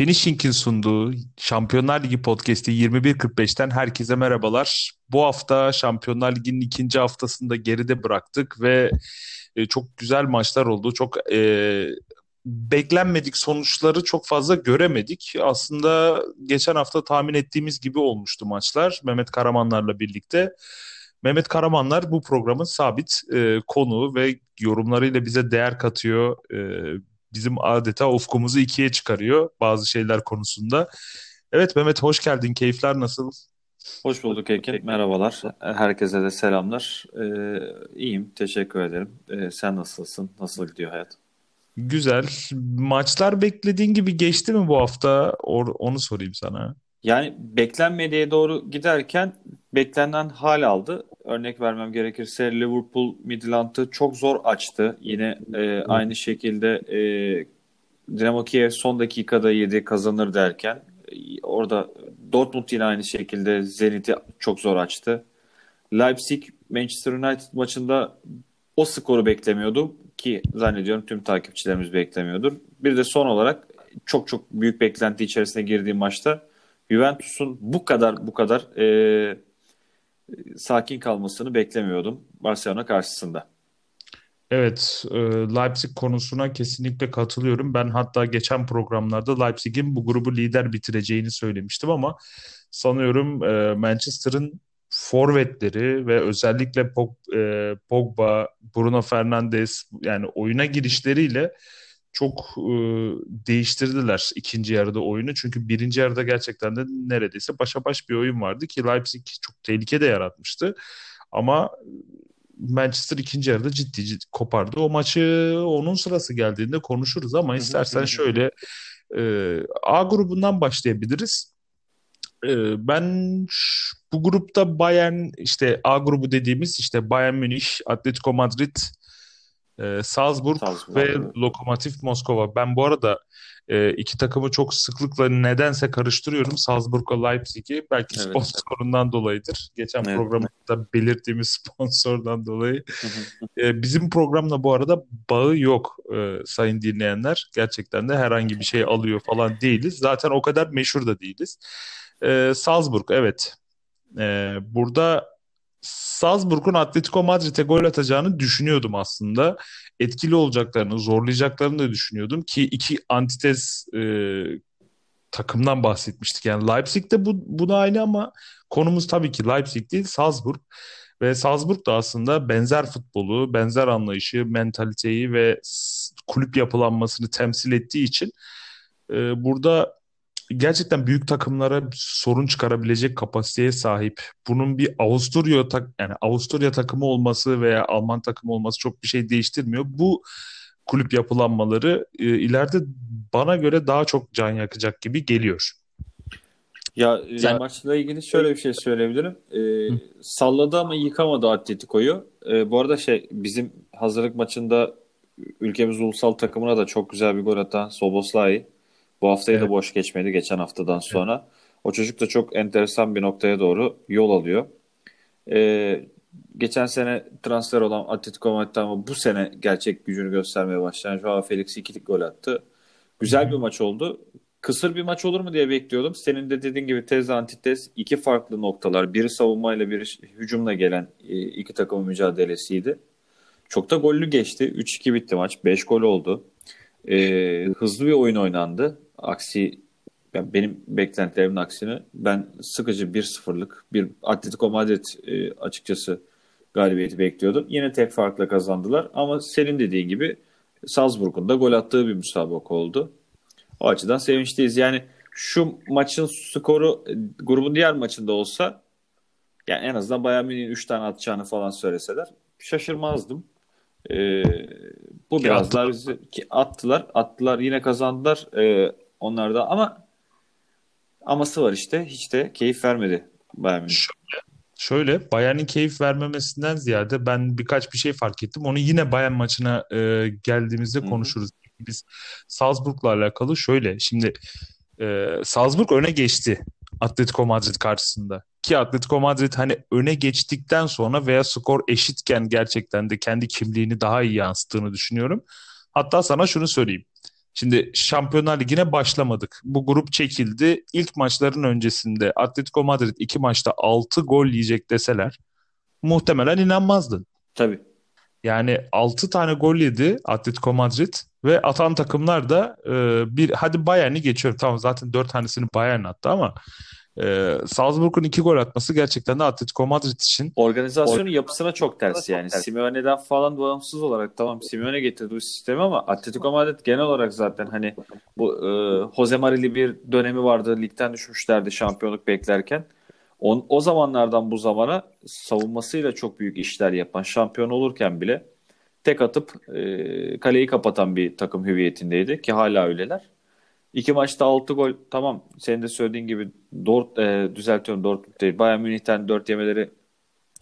Finishing'in sunduğu Şampiyonlar Ligi podcast'i 21.45'ten herkese merhabalar. Bu hafta Şampiyonlar Ligi'nin ikinci haftasında geride bıraktık ve e, çok güzel maçlar oldu. Çok e, beklenmedik sonuçları çok fazla göremedik. Aslında geçen hafta tahmin ettiğimiz gibi olmuştu maçlar Mehmet Karamanlar'la birlikte. Mehmet Karamanlar bu programın sabit e, konuğu ve yorumlarıyla bize değer katıyor. E, bizim adeta ufkumuzu ikiye çıkarıyor bazı şeyler konusunda. Evet Mehmet hoş geldin. Keyifler nasıl? Hoş bulduk Ekin. Merhabalar. Herkese de selamlar. Ee, iyiyim. Teşekkür ederim. Ee, sen nasılsın? Nasıl gidiyor hayat? Güzel. Maçlar beklediğin gibi geçti mi bu hafta? Or- onu sorayım sana. Yani beklenmediğe doğru giderken beklenen hal aldı. Örnek vermem gerekirse Liverpool Midland'ı çok zor açtı. Yine e, aynı şekilde e, Dinamo Kiev son dakikada yedi kazanır derken e, orada Dortmund yine aynı şekilde Zenit'i çok zor açtı. Leipzig Manchester United maçında o skoru beklemiyordu ki zannediyorum tüm takipçilerimiz beklemiyordur. Bir de son olarak çok çok büyük beklenti içerisine girdiği maçta Juventus'un bu kadar bu kadar e, sakin kalmasını beklemiyordum Barcelona karşısında. Evet, e, Leipzig konusuna kesinlikle katılıyorum. Ben hatta geçen programlarda Leipzig'in bu grubu lider bitireceğini söylemiştim ama sanıyorum e, Manchester'ın forvetleri ve özellikle e, Pogba, Bruno Fernandes yani oyuna girişleriyle çok e, değiştirdiler ikinci yarıda oyunu. Çünkü birinci yarıda gerçekten de neredeyse başa baş bir oyun vardı ki Leipzig çok tehlike de yaratmıştı. Ama Manchester ikinci yarıda ciddi, ciddi kopardı. O maçı onun sırası geldiğinde konuşuruz ama istersen şöyle e, A grubundan başlayabiliriz. E, ben bu grupta Bayern işte A grubu dediğimiz işte Bayern Münih, Atletico Madrid, e, Salzburg, Salzburg ve Lokomotiv Moskova. Ben bu arada e, iki takımı çok sıklıkla nedense karıştırıyorum. Salzburg'la Leipzig'i. Belki evet, sponsorundan dolayıdır. Geçen evet. programda belirttiğimiz sponsordan dolayı. e, bizim programla bu arada bağı yok e, sayın dinleyenler. Gerçekten de herhangi bir şey alıyor falan değiliz. Zaten o kadar meşhur da değiliz. E, Salzburg evet. E, burada Salzburg'un Atletico Madrid'e gol atacağını düşünüyordum aslında. Etkili olacaklarını, zorlayacaklarını da düşünüyordum ki iki antitez e, takımdan bahsetmiştik. Yani Leipzig de bu, buna aynı ama konumuz tabii ki Leipzig değil Salzburg. Ve Salzburg da aslında benzer futbolu, benzer anlayışı, mentaliteyi ve kulüp yapılanmasını temsil ettiği için e, burada gerçekten büyük takımlara sorun çıkarabilecek kapasiteye sahip. Bunun bir Avusturya tak yani Avusturya takımı olması veya Alman takımı olması çok bir şey değiştirmiyor. Bu kulüp yapılanmaları e, ileride bana göre daha çok can yakacak gibi geliyor. Ya e, yani, maçla ilgili şöyle bir şey söyleyebilirim. Ee, salladı ama yıkamadı Atletico'yu. Ee, bu arada şey bizim hazırlık maçında ülkemiz ulusal takımına da çok güzel bir gol atan Soboslai bu haftayı evet. da boş geçmedi geçen haftadan sonra. Evet. O çocuk da çok enteresan bir noktaya doğru yol alıyor. Ee, geçen sene transfer olan Atletico Madrid'den ama bu sene gerçek gücünü göstermeye başlayan Joao Felix ikilik gol attı. Güzel Hı. bir maç oldu. Kısır bir maç olur mu diye bekliyordum. Senin de dediğin gibi tez antitez iki farklı noktalar. Biri savunmayla biri hücumla gelen e, iki takımın mücadelesiydi. Çok da gollü geçti. 3-2 bitti maç. 5 gol oldu. Ee, hızlı bir oyun oynandı. Aksi yani benim beklentilerimin aksine ben sıkıcı 1-0'lık bir Atletico Madrid e, açıkçası galibiyeti bekliyordum. Yine tek farkla kazandılar ama senin dediğin gibi Salzburg'un da gol attığı bir müsabaka oldu. O açıdan sevinçliyiz. Yani şu maçın skoru e, grubun diğer maçında olsa yani en azından Bayern Münih'in 3 tane atacağını falan söyleseler şaşırmazdım. Ee, bu ki biraz daha bizi ki attılar. Attılar yine kazandılar. Ee, onlar da ama aması var işte. Hiç de keyif vermedi Bayern Münih. Şöyle, şöyle Bayern'in keyif vermemesinden ziyade ben birkaç bir şey fark ettim. Onu yine Bayern maçına e, geldiğimizde konuşuruz. Hı-hı. Biz Salzburg'la alakalı şöyle. Şimdi e, Salzburg öne geçti Atletico Madrid karşısında. Ki Atletico Madrid hani öne geçtikten sonra veya skor eşitken gerçekten de kendi kimliğini daha iyi yansıttığını düşünüyorum. Hatta sana şunu söyleyeyim. Şimdi Şampiyonlar Ligi'ne başlamadık. Bu grup çekildi. İlk maçların öncesinde Atletico Madrid iki maçta 6 gol yiyecek deseler muhtemelen inanmazdın. Tabii. Yani 6 tane gol yedi Atletico Madrid ve atan takımlar da e, bir hadi Bayern'i geçiyorum. Tamam zaten 4 tanesini Bayern attı ama e, Salzburg'un 2 gol atması gerçekten de Atletico Madrid için organizasyonun or- yapısına çok ters yani. Simeone'den falan bağımsız olarak tamam Simeone getirdi bu sistemi ama Atletico Madrid genel olarak zaten hani bu e, Jose Marili bir dönemi vardı. Ligden düşmüşlerdi şampiyonluk beklerken. On, o zamanlardan bu zamana savunmasıyla çok büyük işler yapan, şampiyon olurken bile tek atıp e, kaleyi kapatan bir takım hüviyetindeydi ki hala öyleler. İki maçta 6 gol tamam senin de söylediğin gibi Dort, e, düzeltiyorum Dortmund değil. Bayern Münih'ten 4 yemeleri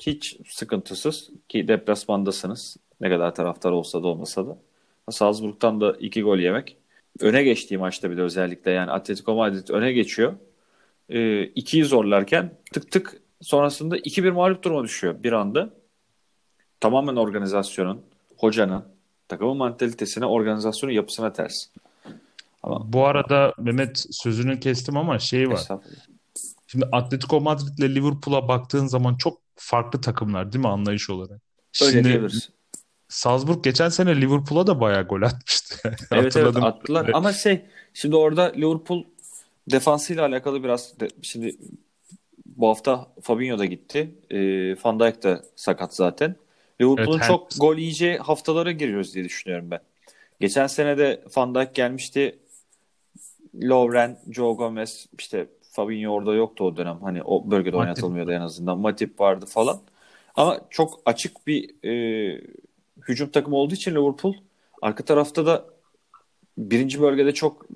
hiç sıkıntısız ki deplasmandasınız. Ne kadar taraftar olsa da olmasa da. Salzburg'dan da 2 gol yemek. Öne geçtiği maçta bir de özellikle yani Atletico Madrid öne geçiyor. 2'yi e, zorlarken tık tık sonrasında 2-1 mağlup duruma düşüyor bir anda. Tamamen organizasyonun, hocanın, takımın mantalitesine, organizasyonun yapısına ters. Ama bu arada Mehmet sözünü kestim ama şey var. Şimdi Atletico Madrid ile Liverpool'a baktığın zaman çok farklı takımlar değil mi anlayış olarak? Öyle Şimdi diyebiliriz. Salzburg geçen sene Liverpool'a da bayağı gol atmıştı. evet evet attılar ama şey şimdi orada Liverpool defansıyla alakalı biraz de, şimdi bu hafta Fabinho da gitti. E, Van Dijk de sakat zaten. Liverpool'un evet, çok gol yiyeceği haftalara giriyoruz diye düşünüyorum ben. Geçen sene de Van Dijk gelmişti. Lovren, Joe Gomez, işte Fabinho orada yoktu o dönem. Hani o bölgede Matip. oynatılmıyordu en azından. Matip vardı falan. Ama çok açık bir e, hücum takımı olduğu için Liverpool arka tarafta da birinci bölgede çok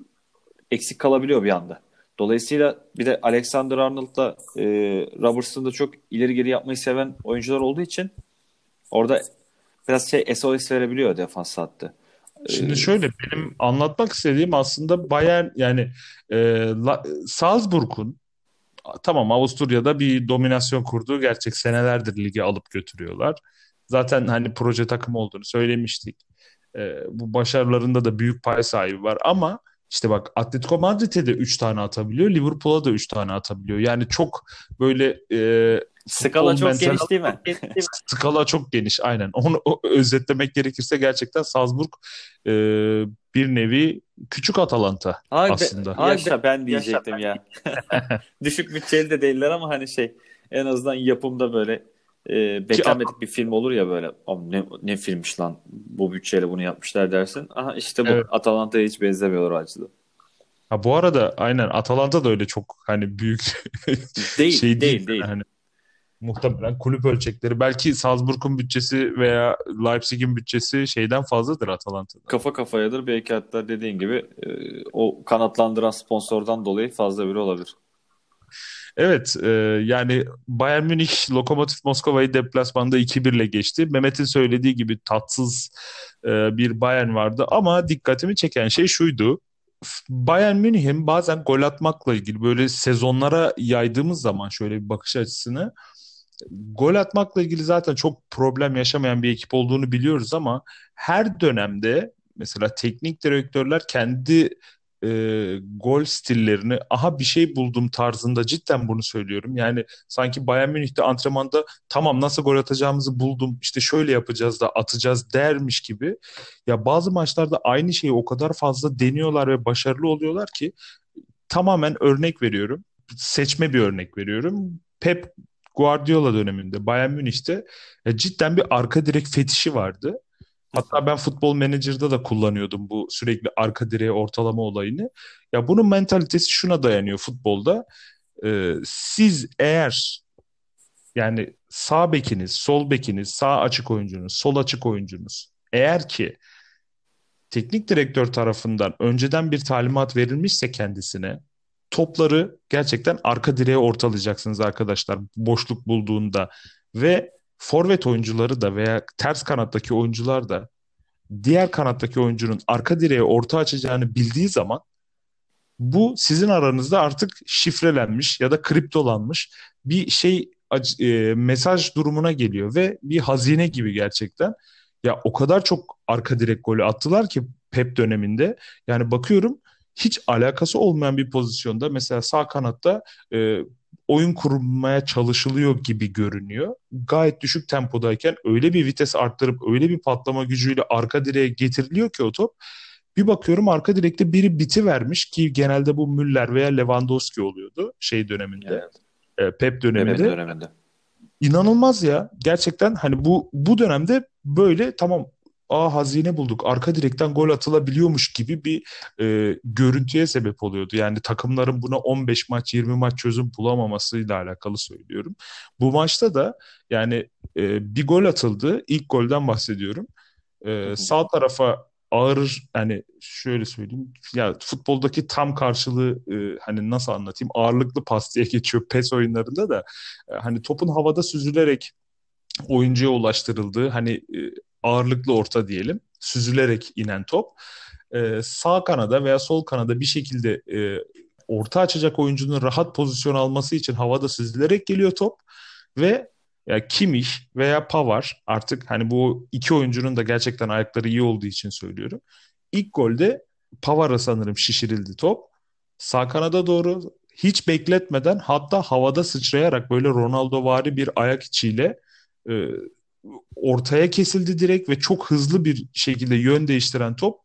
eksik kalabiliyor bir anda. Dolayısıyla bir de Alexander Arnold'la e, Robertson da çok ileri geri yapmayı seven oyuncular olduğu için orada biraz şey SOS verebiliyor defans hattı. Şimdi şöyle benim anlatmak istediğim aslında Bayern yani e, Salzburg'un tamam Avusturya'da bir dominasyon kurduğu gerçek senelerdir ligi alıp götürüyorlar. Zaten hani proje takım olduğunu söylemiştik. E, bu başarılarında da büyük pay sahibi var ama işte bak Atletico Madrid'e de 3 tane atabiliyor. Liverpool'a da 3 tane atabiliyor. Yani çok böyle e, Skala çok mental... geniş değil mi? Skala çok geniş aynen. Onu özetlemek gerekirse gerçekten Salzburg e, bir nevi küçük Atalanta abi, aslında. Be, yaşa ben diyecektim yaşa, ya. Düşük bütçeli de değiller ama hani şey en azından yapımda böyle e, beklenmedik bir film olur ya böyle ne, ne filmmiş lan bu bütçeyle bunu yapmışlar dersin. Aha işte bu evet. Atalanta'ya hiç benzemiyorlar o açıdan. Ha bu arada aynen Atalanta da öyle çok hani büyük değil, şey değil değil. değil. Hani muhtemelen kulüp ölçekleri belki Salzburg'un bütçesi veya Leipzig'in bütçesi şeyden fazladır Atalanta'da. Kafa kafayadır belki hatta dediğin gibi e, o kanatlandıran sponsordan dolayı fazla biri olabilir. Evet e, yani Bayern Münih Lokomotiv Moskova'yı deplasmanda 2-1 ile geçti. Mehmet'in söylediği gibi tatsız e, bir Bayern vardı ama dikkatimi çeken şey şuydu. Bayern Münih'in bazen gol atmakla ilgili böyle sezonlara yaydığımız zaman şöyle bir bakış açısını gol atmakla ilgili zaten çok problem yaşamayan bir ekip olduğunu biliyoruz ama her dönemde mesela teknik direktörler kendi e, gol stillerini aha bir şey buldum tarzında cidden bunu söylüyorum. Yani sanki Bayern Münih'te antrenmanda tamam nasıl gol atacağımızı buldum işte şöyle yapacağız da atacağız dermiş gibi. Ya bazı maçlarda aynı şeyi o kadar fazla deniyorlar ve başarılı oluyorlar ki tamamen örnek veriyorum. Seçme bir örnek veriyorum. Pep Guardiola döneminde Bayern Münih'te ya cidden bir arka direk fetişi vardı. Hatta ben futbol menajerda da kullanıyordum bu sürekli arka direğe ortalama olayını. Ya bunun mentalitesi şuna dayanıyor futbolda. Ee, siz eğer yani sağ bekiniz, sol bekiniz, sağ açık oyuncunuz, sol açık oyuncunuz eğer ki teknik direktör tarafından önceden bir talimat verilmişse kendisine topları gerçekten arka direğe ortalayacaksınız arkadaşlar boşluk bulduğunda ve forvet oyuncuları da veya ters kanattaki oyuncular da diğer kanattaki oyuncunun arka direğe orta açacağını bildiği zaman bu sizin aranızda artık şifrelenmiş ya da kriptolanmış bir şey e, mesaj durumuna geliyor ve bir hazine gibi gerçekten. Ya o kadar çok arka direk golü attılar ki Pep döneminde. Yani bakıyorum hiç alakası olmayan bir pozisyonda mesela sağ kanatta e, oyun kurmaya çalışılıyor gibi görünüyor. Gayet düşük tempodayken öyle bir vites arttırıp öyle bir patlama gücüyle arka direğe getiriliyor ki o top. Bir bakıyorum arka direkte biri biti vermiş ki genelde bu Müller veya Lewandowski oluyordu şey döneminde. Evet. E, Pep döneminde. Pep döneminde. İnanılmaz ya. Gerçekten hani bu bu dönemde böyle tamam aa hazine bulduk arka direkten gol atılabiliyormuş gibi bir e, görüntüye sebep oluyordu. Yani takımların buna 15 maç 20 maç çözüm bulamamasıyla alakalı söylüyorum. Bu maçta da yani e, bir gol atıldı. İlk golden bahsediyorum. E, sağ tarafa ağır yani şöyle söyleyeyim ya futboldaki tam karşılığı e, hani nasıl anlatayım ağırlıklı pas diye geçiyor pes oyunlarında da e, hani topun havada süzülerek oyuncuya ulaştırıldığı hani e, ağırlıklı orta diyelim süzülerek inen top e, sağ kanada veya sol kanada bir şekilde e, orta açacak oyuncunun rahat pozisyon alması için havada süzülerek geliyor top ve ya Kimmich veya Pavar artık hani bu iki oyuncunun da gerçekten ayakları iyi olduğu için söylüyorum. İlk golde Pavar'a sanırım şişirildi top. Sağ kanada doğru hiç bekletmeden hatta havada sıçrayarak böyle Ronaldo vari bir ayak içiyle e, ortaya kesildi direkt ve çok hızlı bir şekilde yön değiştiren top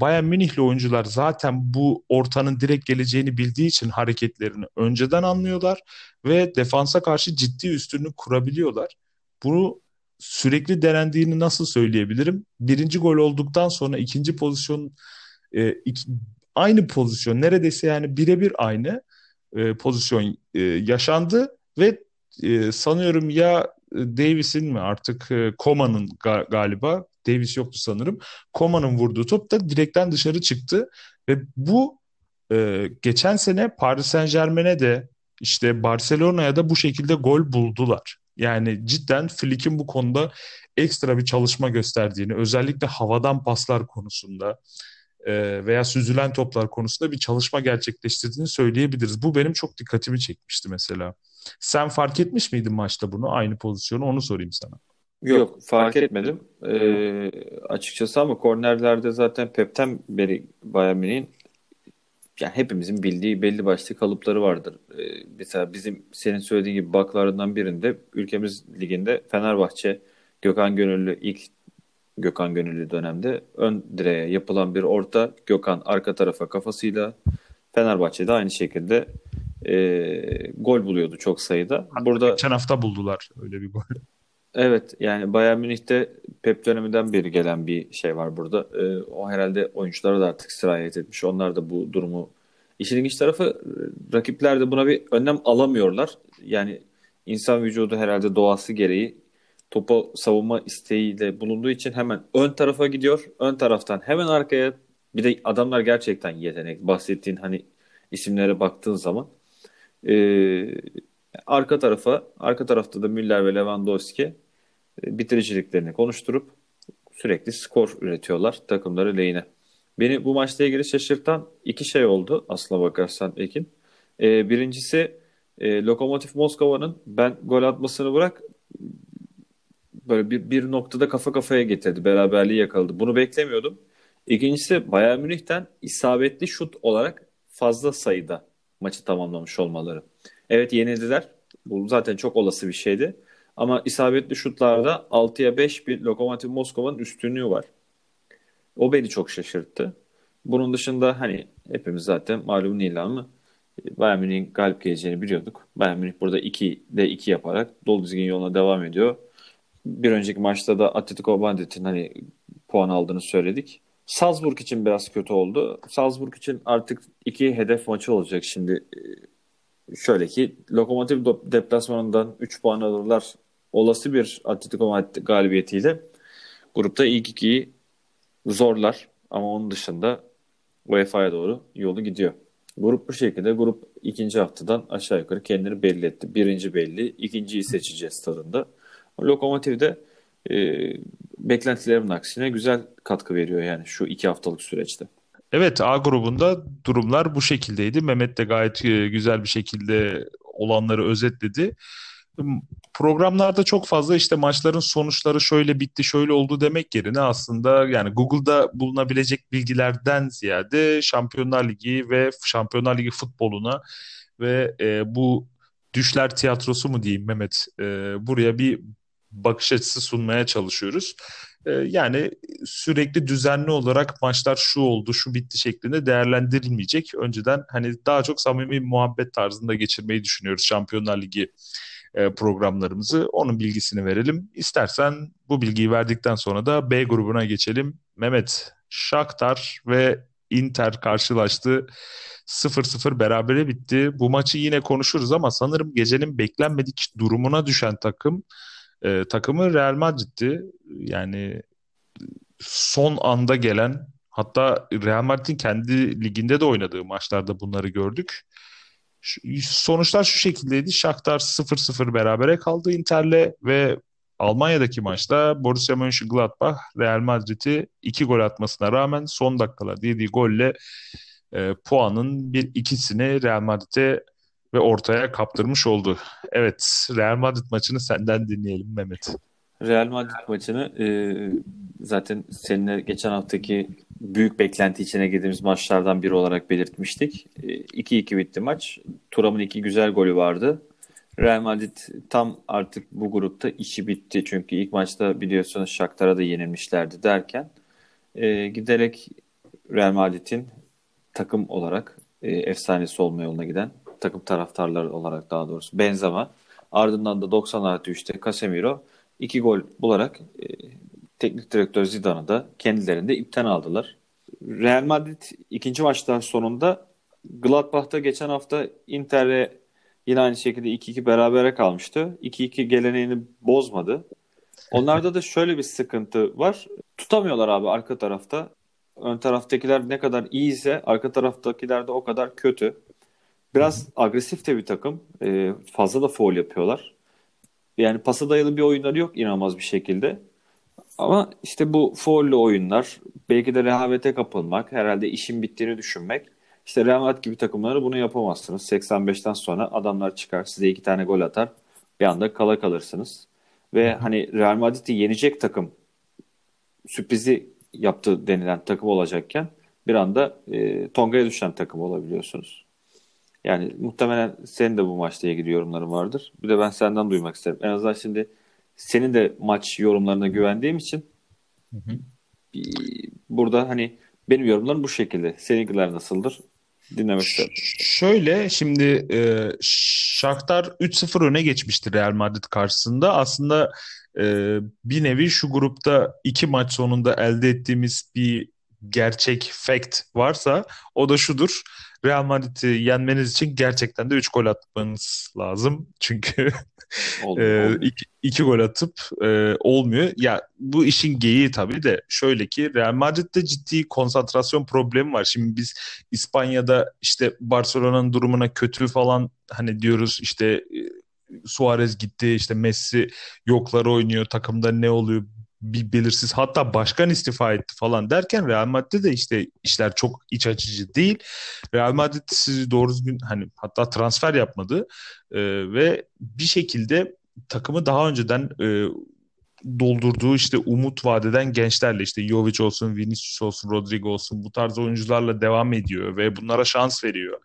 Bayern Münihli oyuncular zaten bu ortanın direkt geleceğini bildiği için hareketlerini önceden anlıyorlar ve defansa karşı ciddi üstünlük kurabiliyorlar. Bunu sürekli denendiğini nasıl söyleyebilirim? Birinci gol olduktan sonra ikinci pozisyon e, iki, aynı pozisyon neredeyse yani birebir aynı e, pozisyon e, yaşandı ve e, sanıyorum ya Davis'in mi artık e, Koma'nın ga- galiba Davis yoktu sanırım. Koma'nın vurduğu top da direkten dışarı çıktı ve bu e, geçen sene Paris Saint Germain'e de işte Barcelona'ya da bu şekilde gol buldular. Yani cidden Flick'in bu konuda ekstra bir çalışma gösterdiğini, özellikle havadan paslar konusunda e, veya süzülen toplar konusunda bir çalışma gerçekleştirdiğini söyleyebiliriz. Bu benim çok dikkatimi çekmişti mesela. Sen fark etmiş miydin maçta bunu aynı pozisyonu onu sorayım sana. Yok fark etmedim. Ee, açıkçası ama kornerlerde zaten Pep'ten beri Bayern Münih'in yani hepimizin bildiği belli başlı kalıpları vardır. Ee, mesela bizim senin söylediğin gibi baklarından birinde ülkemiz liginde Fenerbahçe Gökhan Gönüllü ilk Gökhan Gönüllü dönemde ön direğe yapılan bir orta Gökhan arka tarafa kafasıyla Fenerbahçe'de aynı şekilde e, gol buluyordu çok sayıda. Hatta Burada geçen hafta buldular öyle bir gol. Evet yani Bayern Münih'te Pep döneminden beri gelen bir şey var burada. Ee, o herhalde oyunculara da artık sirayet etmiş. Onlar da bu durumu işin ilginç tarafı rakipler de buna bir önlem alamıyorlar. Yani insan vücudu herhalde doğası gereği topu savunma isteğiyle bulunduğu için hemen ön tarafa gidiyor. Ön taraftan hemen arkaya bir de adamlar gerçekten yetenek. Bahsettiğin hani isimlere baktığın zaman ee, arka tarafa arka tarafta da Müller ve Lewandowski e, bitiriciliklerini konuşturup sürekli skor üretiyorlar takımları lehine. Beni bu maçla ilgili şaşırtan iki şey oldu aslına bakarsan Ekin. E, birincisi e, Lokomotiv Moskova'nın ben gol atmasını bırak böyle bir, bir noktada kafa kafaya getirdi. Beraberliği yakaladı. Bunu beklemiyordum. İkincisi Bayern Münih'ten isabetli şut olarak fazla sayıda maçı tamamlamış olmaları. Evet yenildiler. Bu zaten çok olası bir şeydi. Ama isabetli şutlarda 6'ya 5 bir Lokomotiv Moskova'nın üstünlüğü var. O beni çok şaşırttı. Bunun dışında hani hepimiz zaten malum ilanı Bayern Münih'in galip geleceğini biliyorduk. Bayern Münih burada 2'de 2 yaparak dolu dizgin yoluna devam ediyor. Bir önceki maçta da Atletico Madrid'in hani puan aldığını söyledik. Salzburg için biraz kötü oldu. Salzburg için artık iki hedef maçı olacak şimdi. Şöyle ki Lokomotiv deplasmanından 3 puan alırlar olası bir Atletico Madrid galibiyetiyle grupta ilk ikiyi zorlar ama onun dışında UEFA'ya doğru yolu gidiyor. Grup bu şekilde. Grup ikinci haftadan aşağı yukarı kendini belli etti. Birinci belli, ikinciyi seçeceğiz tadında. Lokomotiv de e, beklentilerimin aksine güzel katkı veriyor yani şu iki haftalık süreçte. Evet A grubunda durumlar bu şekildeydi. Mehmet de gayet e, güzel bir şekilde olanları özetledi programlarda çok fazla işte maçların sonuçları şöyle bitti, şöyle oldu demek yerine aslında yani Google'da bulunabilecek bilgilerden ziyade Şampiyonlar Ligi ve Şampiyonlar Ligi futboluna ve e, bu düşler tiyatrosu mu diyeyim Mehmet e, buraya bir bakış açısı sunmaya çalışıyoruz. E, yani sürekli düzenli olarak maçlar şu oldu, şu bitti şeklinde değerlendirilmeyecek. Önceden hani daha çok samimi muhabbet tarzında geçirmeyi düşünüyoruz Şampiyonlar Ligi e, programlarımızı. Onun bilgisini verelim. İstersen bu bilgiyi verdikten sonra da B grubuna geçelim. Mehmet, Shakhtar ve Inter karşılaştı. 0-0 berabere bitti. Bu maçı yine konuşuruz ama sanırım gecenin beklenmedik durumuna düşen takım e, takımı Real Madrid'ti. Yani son anda gelen hatta Real Madrid'in kendi liginde de oynadığı maçlarda bunları gördük. Sonuçlar şu şekildeydi. Shakhtar 0-0 berabere kaldı Inter'le ve Almanya'daki maçta Borussia Mönchengladbach Real Madrid'i 2 gol atmasına rağmen son dakikalarda yediği golle e, puanın bir ikisini Real Madrid'e ve ortaya kaptırmış oldu. Evet, Real Madrid maçını senden dinleyelim Mehmet. Real Madrid maçını e, zaten seninle geçen haftaki büyük beklenti içine girdiğimiz maçlardan biri olarak belirtmiştik. 2-2 e, bitti maç. Turam'ın iki güzel golü vardı. Real Madrid tam artık bu grupta işi bitti. Çünkü ilk maçta biliyorsunuz Shakhtar'a da yenilmişlerdi derken e, giderek Real Madrid'in takım olarak e, efsanesi olma yoluna giden takım taraftarları olarak daha doğrusu Benzema ardından da 90 artı 3'te Casemiro iki gol bularak e, teknik direktör Zidane'ı da kendilerinde ipten aldılar. Real Madrid ikinci maçtan sonunda Gladbach'ta geçen hafta Inter'e yine aynı şekilde 2-2 berabere kalmıştı. 2-2 geleneğini bozmadı. Onlarda da şöyle bir sıkıntı var. Tutamıyorlar abi arka tarafta. Ön taraftakiler ne kadar iyiyse arka taraftakiler de o kadar kötü. Biraz agresif de bir takım. Ee, fazla da foul yapıyorlar. Yani pasa dayalı bir oyunları yok inanılmaz bir şekilde. Ama işte bu faullü oyunlar, belki de rehavete kapılmak, herhalde işin bittiğini düşünmek. İşte Real Madrid gibi takımları bunu yapamazsınız. 85'ten sonra adamlar çıkar, size iki tane gol atar. Bir anda kala kalırsınız. Ve hani Real Madrid'i yenecek takım sürprizi yaptı denilen takım olacakken bir anda e, Tonga'ya düşen takım olabiliyorsunuz. Yani muhtemelen senin de bu maçla ilgili yorumların vardır. Bir de ben senden duymak isterim. En azından şimdi senin de maç yorumlarına güvendiğim için hı hı. burada hani benim yorumlarım bu şekilde. Seninkiler nasıldır? Dinlemek isterim. Şöyle şimdi e, Shakhtar 3-0 öne geçmişti Real Madrid karşısında. Aslında e, bir nevi şu grupta iki maç sonunda elde ettiğimiz bir gerçek fact varsa o da şudur. Real Madrid'i yenmeniz için gerçekten de 3 gol atmanız lazım. Çünkü e, iki, iki gol atıp e, olmuyor. Ya bu işin geyiği tabii de şöyle ki Real Madrid'de ciddi konsantrasyon problemi var. Şimdi biz İspanya'da işte Barcelona'nın durumuna kötü falan hani diyoruz işte e, Suarez gitti işte Messi yokları oynuyor takımda ne oluyor bir belirsiz hatta başkan istifa etti falan derken Real Madrid'de de işte işler çok iç açıcı değil. Real Madrid doğru düzgün hani hatta transfer yapmadı e, ve bir şekilde takımı daha önceden e, doldurduğu işte umut vadeden gençlerle işte Jovic olsun, Vinicius olsun, Rodrigo olsun bu tarz oyuncularla devam ediyor ve bunlara şans veriyor.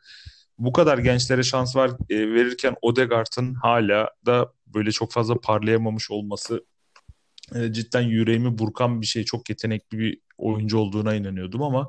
Bu kadar gençlere şans var e, verirken Odegaard'ın hala da böyle çok fazla parlayamamış olması e, cidden yüreğimi burkan bir şey. Çok yetenekli bir oyuncu olduğuna inanıyordum ama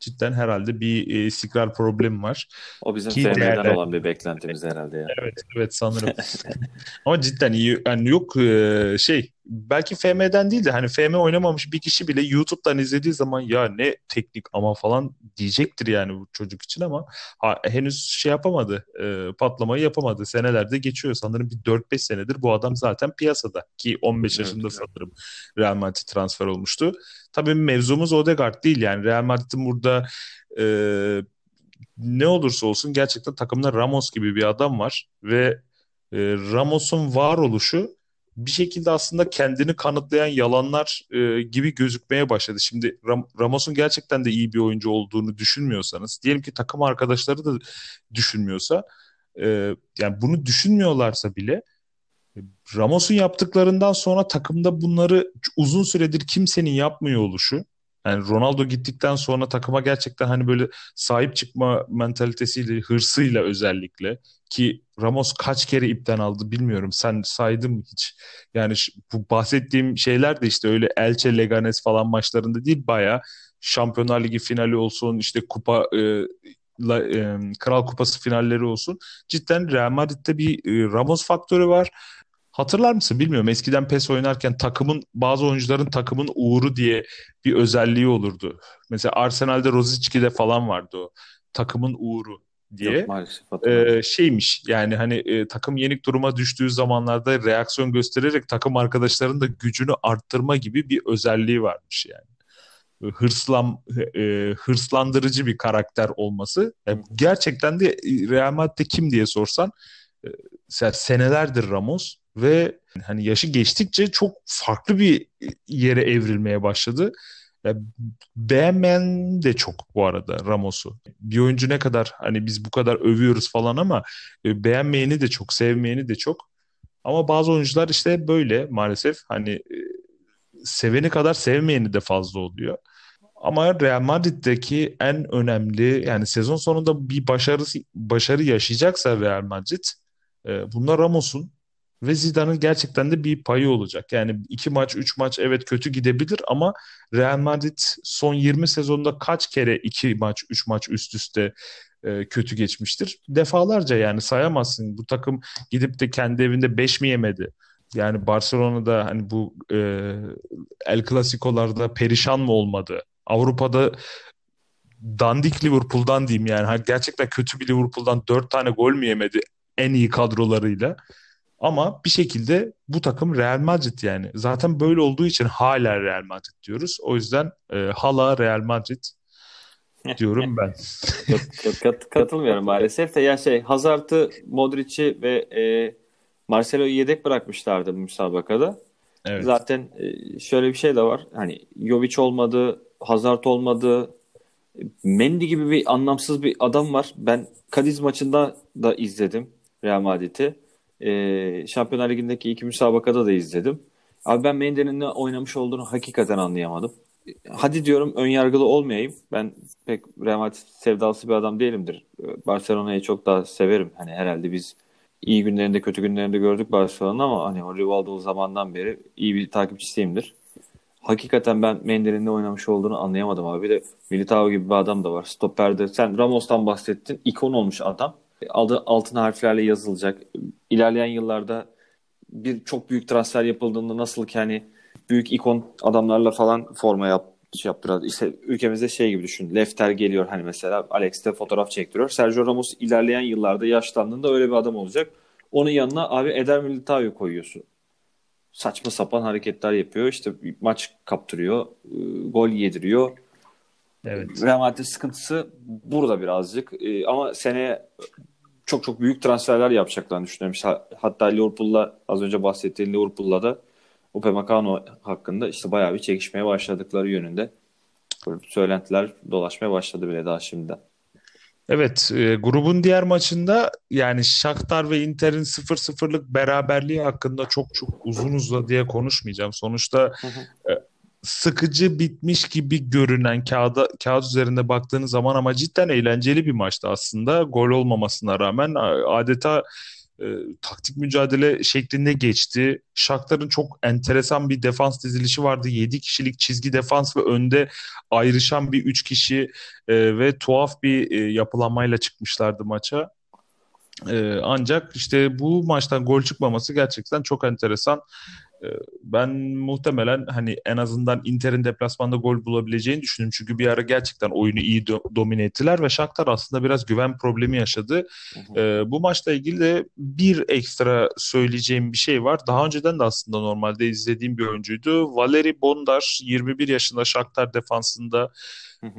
cidden herhalde bir e, istikrar problemi var. O bizim FM'den olan bir beklentimiz herhalde. Yani. Evet, evet sanırım. Ama cidden iyi. Yani yok e, şey belki FM'den değil de hani FM oynamamış bir kişi bile YouTube'dan izlediği zaman ya ne teknik ama falan diyecektir yani bu çocuk için ama ha, henüz şey yapamadı. E, patlamayı yapamadı. Senelerde geçiyor. Sanırım bir 4-5 senedir bu adam zaten piyasada ki 15 yaşında evet, sanırım Real Madrid transfer olmuştu. Tabii mevzumuz Odegaard değil yani Real Madrid'in burada e, ne olursa olsun gerçekten takımda Ramos gibi bir adam var ve e, Ramos'un varoluşu bir şekilde aslında kendini kanıtlayan yalanlar e, gibi gözükmeye başladı. Şimdi Ram Ramos'un gerçekten de iyi bir oyuncu olduğunu düşünmüyorsanız, diyelim ki takım arkadaşları da düşünmüyorsa, e, yani bunu düşünmüyorlarsa bile Ramos'un yaptıklarından sonra takımda bunları uzun süredir kimsenin yapmıyor oluşu. Yani Ronaldo gittikten sonra takıma gerçekten hani böyle sahip çıkma mentalitesiyle, hırsıyla özellikle ki Ramos kaç kere ipten aldı bilmiyorum. Sen saydın mı hiç? Yani bu bahsettiğim şeyler de işte öyle Elche, Leganes falan maçlarında değil baya Şampiyonlar Ligi finali olsun işte kupa e, la, e, Kral Kupası finalleri olsun. Cidden Real Madrid'de bir e, Ramos faktörü var. Hatırlar mısın bilmiyorum. Eskiden PES oynarken takımın bazı oyuncuların takımın uğuru diye bir özelliği olurdu. Mesela Arsenal'de Rosicki'de falan vardı o. Takımın uğuru diye. Yok, maalesef ee, şeymiş yani hani e, takım yenik duruma düştüğü zamanlarda reaksiyon göstererek takım arkadaşlarının da gücünü arttırma gibi bir özelliği varmış yani hırslan e, hırslandırıcı bir karakter olması. Yani gerçekten de Real Madrid'de kim diye sorsan e, senelerdir Ramos ve hani yaşı geçtikçe çok farklı bir yere evrilmeye başladı. Yani beğenmeyen de çok bu arada Ramos'u. Bir oyuncu ne kadar hani biz bu kadar övüyoruz falan ama e, beğenmeyeni de çok, sevmeyeni de çok. Ama bazı oyuncular işte böyle maalesef hani e, seveni kadar sevmeyeni de fazla oluyor. Ama Real Madrid'deki en önemli yani sezon sonunda bir başarı başarı yaşayacaksa Real Madrid e, bunda Ramos'un ve Zidane'ın gerçekten de bir payı olacak. Yani iki maç, üç maç evet kötü gidebilir ama Real Madrid son 20 sezonda kaç kere iki maç, üç maç üst üste e, kötü geçmiştir? Defalarca yani sayamazsın. Bu takım gidip de kendi evinde 5 mi yemedi? Yani Barcelona'da hani bu e, El Clasico'larda perişan mı olmadı? Avrupa'da dandik Liverpool'dan diyeyim yani. Gerçekten kötü bir Liverpool'dan 4 tane gol mü yemedi en iyi kadrolarıyla? Ama bir şekilde bu takım Real Madrid yani. Zaten böyle olduğu için hala Real Madrid diyoruz. O yüzden e, hala Real Madrid diyorum ben. kat, kat, katılmıyorum maalesef de ya şey Hazard'ı, Modric'i ve e, Marcelo'yu yedek bırakmışlardı bu müsabakada. Evet. Zaten e, şöyle bir şey de var. Hani Jovic olmadı, Hazard olmadı. Mendy gibi bir anlamsız bir adam var. Ben Kadiz maçında da izledim Real Madrid'i. E, Şampiyonlar Ligi'ndeki iki müsabakada da izledim. Abi ben Mendy'nin ne oynamış olduğunu hakikaten anlayamadım. Hadi diyorum ön yargılı olmayayım. Ben pek Real Madrid sevdalısı bir adam değilimdir. Barcelona'yı çok daha severim. Hani herhalde biz iyi günlerinde kötü günlerinde gördük Barcelona ama hani o Rivaldo zamandan beri iyi bir takipçisiyimdir. Hakikaten ben Mendy'nin ne oynamış olduğunu anlayamadım abi. Bir de Militao gibi bir adam da var. Stopper'de sen Ramos'tan bahsettin. İkon olmuş adam adı altın harflerle yazılacak. İlerleyen yıllarda bir çok büyük transfer yapıldığında nasıl ki hani büyük ikon adamlarla falan forma yap, şey yaptılar. İşte ülkemizde şey gibi düşün. Lefter geliyor hani mesela Alex de fotoğraf çektiriyor. Sergio Ramos ilerleyen yıllarda yaşlandığında öyle bir adam olacak. Onun yanına abi Eder Militao'yu koyuyorsun. Saçma sapan hareketler yapıyor. İşte maç kaptırıyor. Iı, gol yediriyor Evet. Real Madrid sıkıntısı burada birazcık. Ee, ama seneye çok çok büyük transferler yapacaklarını düşünüyorum. Hatta Liverpool'la az önce bahsettiğim Liverpool'la da Upamecano hakkında işte bayağı bir çekişmeye başladıkları yönünde. Böyle söylentiler dolaşmaya başladı bile daha şimdiden. Evet, e, grubun diğer maçında yani Shakhtar ve Inter'in 0-0'lık beraberliği hakkında çok çok uzun diye konuşmayacağım. Sonuçta hı hı. E, sıkıcı bitmiş gibi görünen kağıda, kağıt üzerinde baktığınız zaman ama cidden eğlenceli bir maçtı aslında. Gol olmamasına rağmen adeta e, taktik mücadele şeklinde geçti. Shakhtar'ın çok enteresan bir defans dizilişi vardı. 7 kişilik çizgi defans ve önde ayrışan bir 3 kişi e, ve tuhaf bir e, yapılanmayla çıkmışlardı maça. E, ancak işte bu maçtan gol çıkmaması gerçekten çok enteresan. Ee, ben muhtemelen hani en azından Inter'in deplasmanda gol bulabileceğini düşünüyorum. Çünkü bir ara gerçekten oyunu iyi do- domine ettiler ve Shakhtar aslında biraz güven problemi yaşadı. Ee, bu maçla ilgili de bir ekstra söyleyeceğim bir şey var. Daha önceden de aslında normalde izlediğim bir oyuncuydu. Valeri Bondar 21 yaşında Shakhtar defansında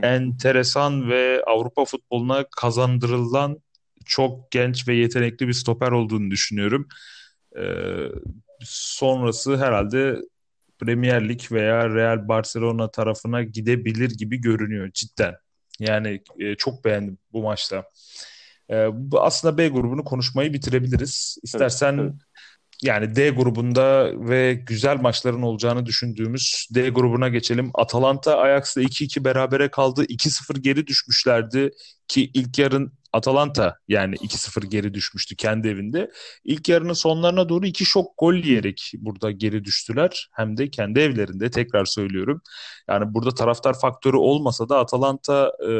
enteresan ve Avrupa futboluna kazandırılan çok genç ve yetenekli bir stoper olduğunu düşünüyorum. Ee, sonrası herhalde Premier Lig veya Real Barcelona tarafına gidebilir gibi görünüyor cidden. Yani e, çok beğendim bu maçta. E, aslında B grubunu konuşmayı bitirebiliriz. İstersen evet, evet. yani D grubunda ve güzel maçların olacağını düşündüğümüz D grubuna geçelim. Atalanta Ajax'la 2-2 berabere kaldı. 2-0 geri düşmüşlerdi ki ilk yarın Atalanta yani 2-0 geri düşmüştü kendi evinde. İlk yarının sonlarına doğru iki şok gol yiyerek burada geri düştüler. Hem de kendi evlerinde tekrar söylüyorum. Yani burada taraftar faktörü olmasa da Atalanta e,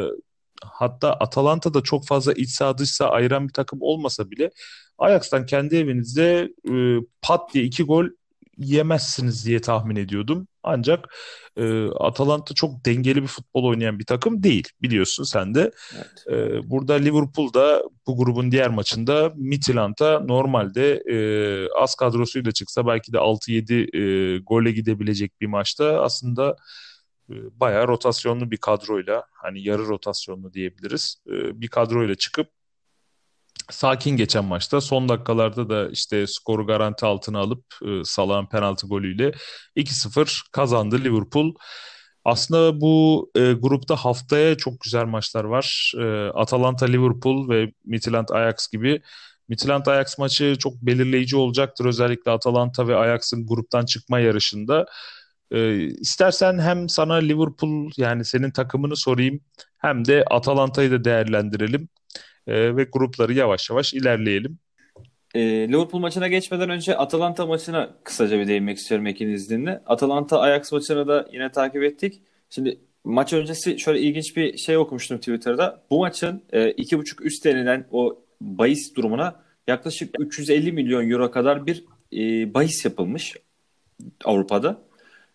hatta Atalanta da çok fazla iç saha dış saha ayıran bir takım olmasa bile Ajax'tan kendi evinizde e, pat diye iki gol yemezsiniz diye tahmin ediyordum. Ancak e, Atalanta çok dengeli bir futbol oynayan bir takım değil biliyorsun sen de. Evet. E, burada Liverpool da bu grubun diğer maçında Midtjylland'a normalde e, az kadrosuyla çıksa belki de 6-7 e, gole gidebilecek bir maçta aslında e, bayağı rotasyonlu bir kadroyla hani yarı rotasyonlu diyebiliriz e, bir kadroyla çıkıp sakin geçen maçta son dakikalarda da işte skoru garanti altına alıp e, Salah'ın penaltı golüyle 2-0 kazandı Liverpool. Aslında bu e, grupta haftaya çok güzel maçlar var. E, Atalanta Liverpool ve Midtjylland Ajax gibi. Midtjylland Ajax maçı çok belirleyici olacaktır özellikle Atalanta ve Ajax'ın gruptan çıkma yarışında. E, istersen hem sana Liverpool yani senin takımını sorayım hem de Atalanta'yı da değerlendirelim e, ve grupları yavaş yavaş ilerleyelim. E, Liverpool maçına geçmeden önce Atalanta maçına kısaca bir değinmek istiyorum Ekin izninle. Atalanta Ajax maçını da yine takip ettik. Şimdi maç öncesi şöyle ilginç bir şey okumuştum Twitter'da. Bu maçın e, 2.5 üst denilen o bahis durumuna yaklaşık 350 milyon euro kadar bir e, bahis yapılmış Avrupa'da.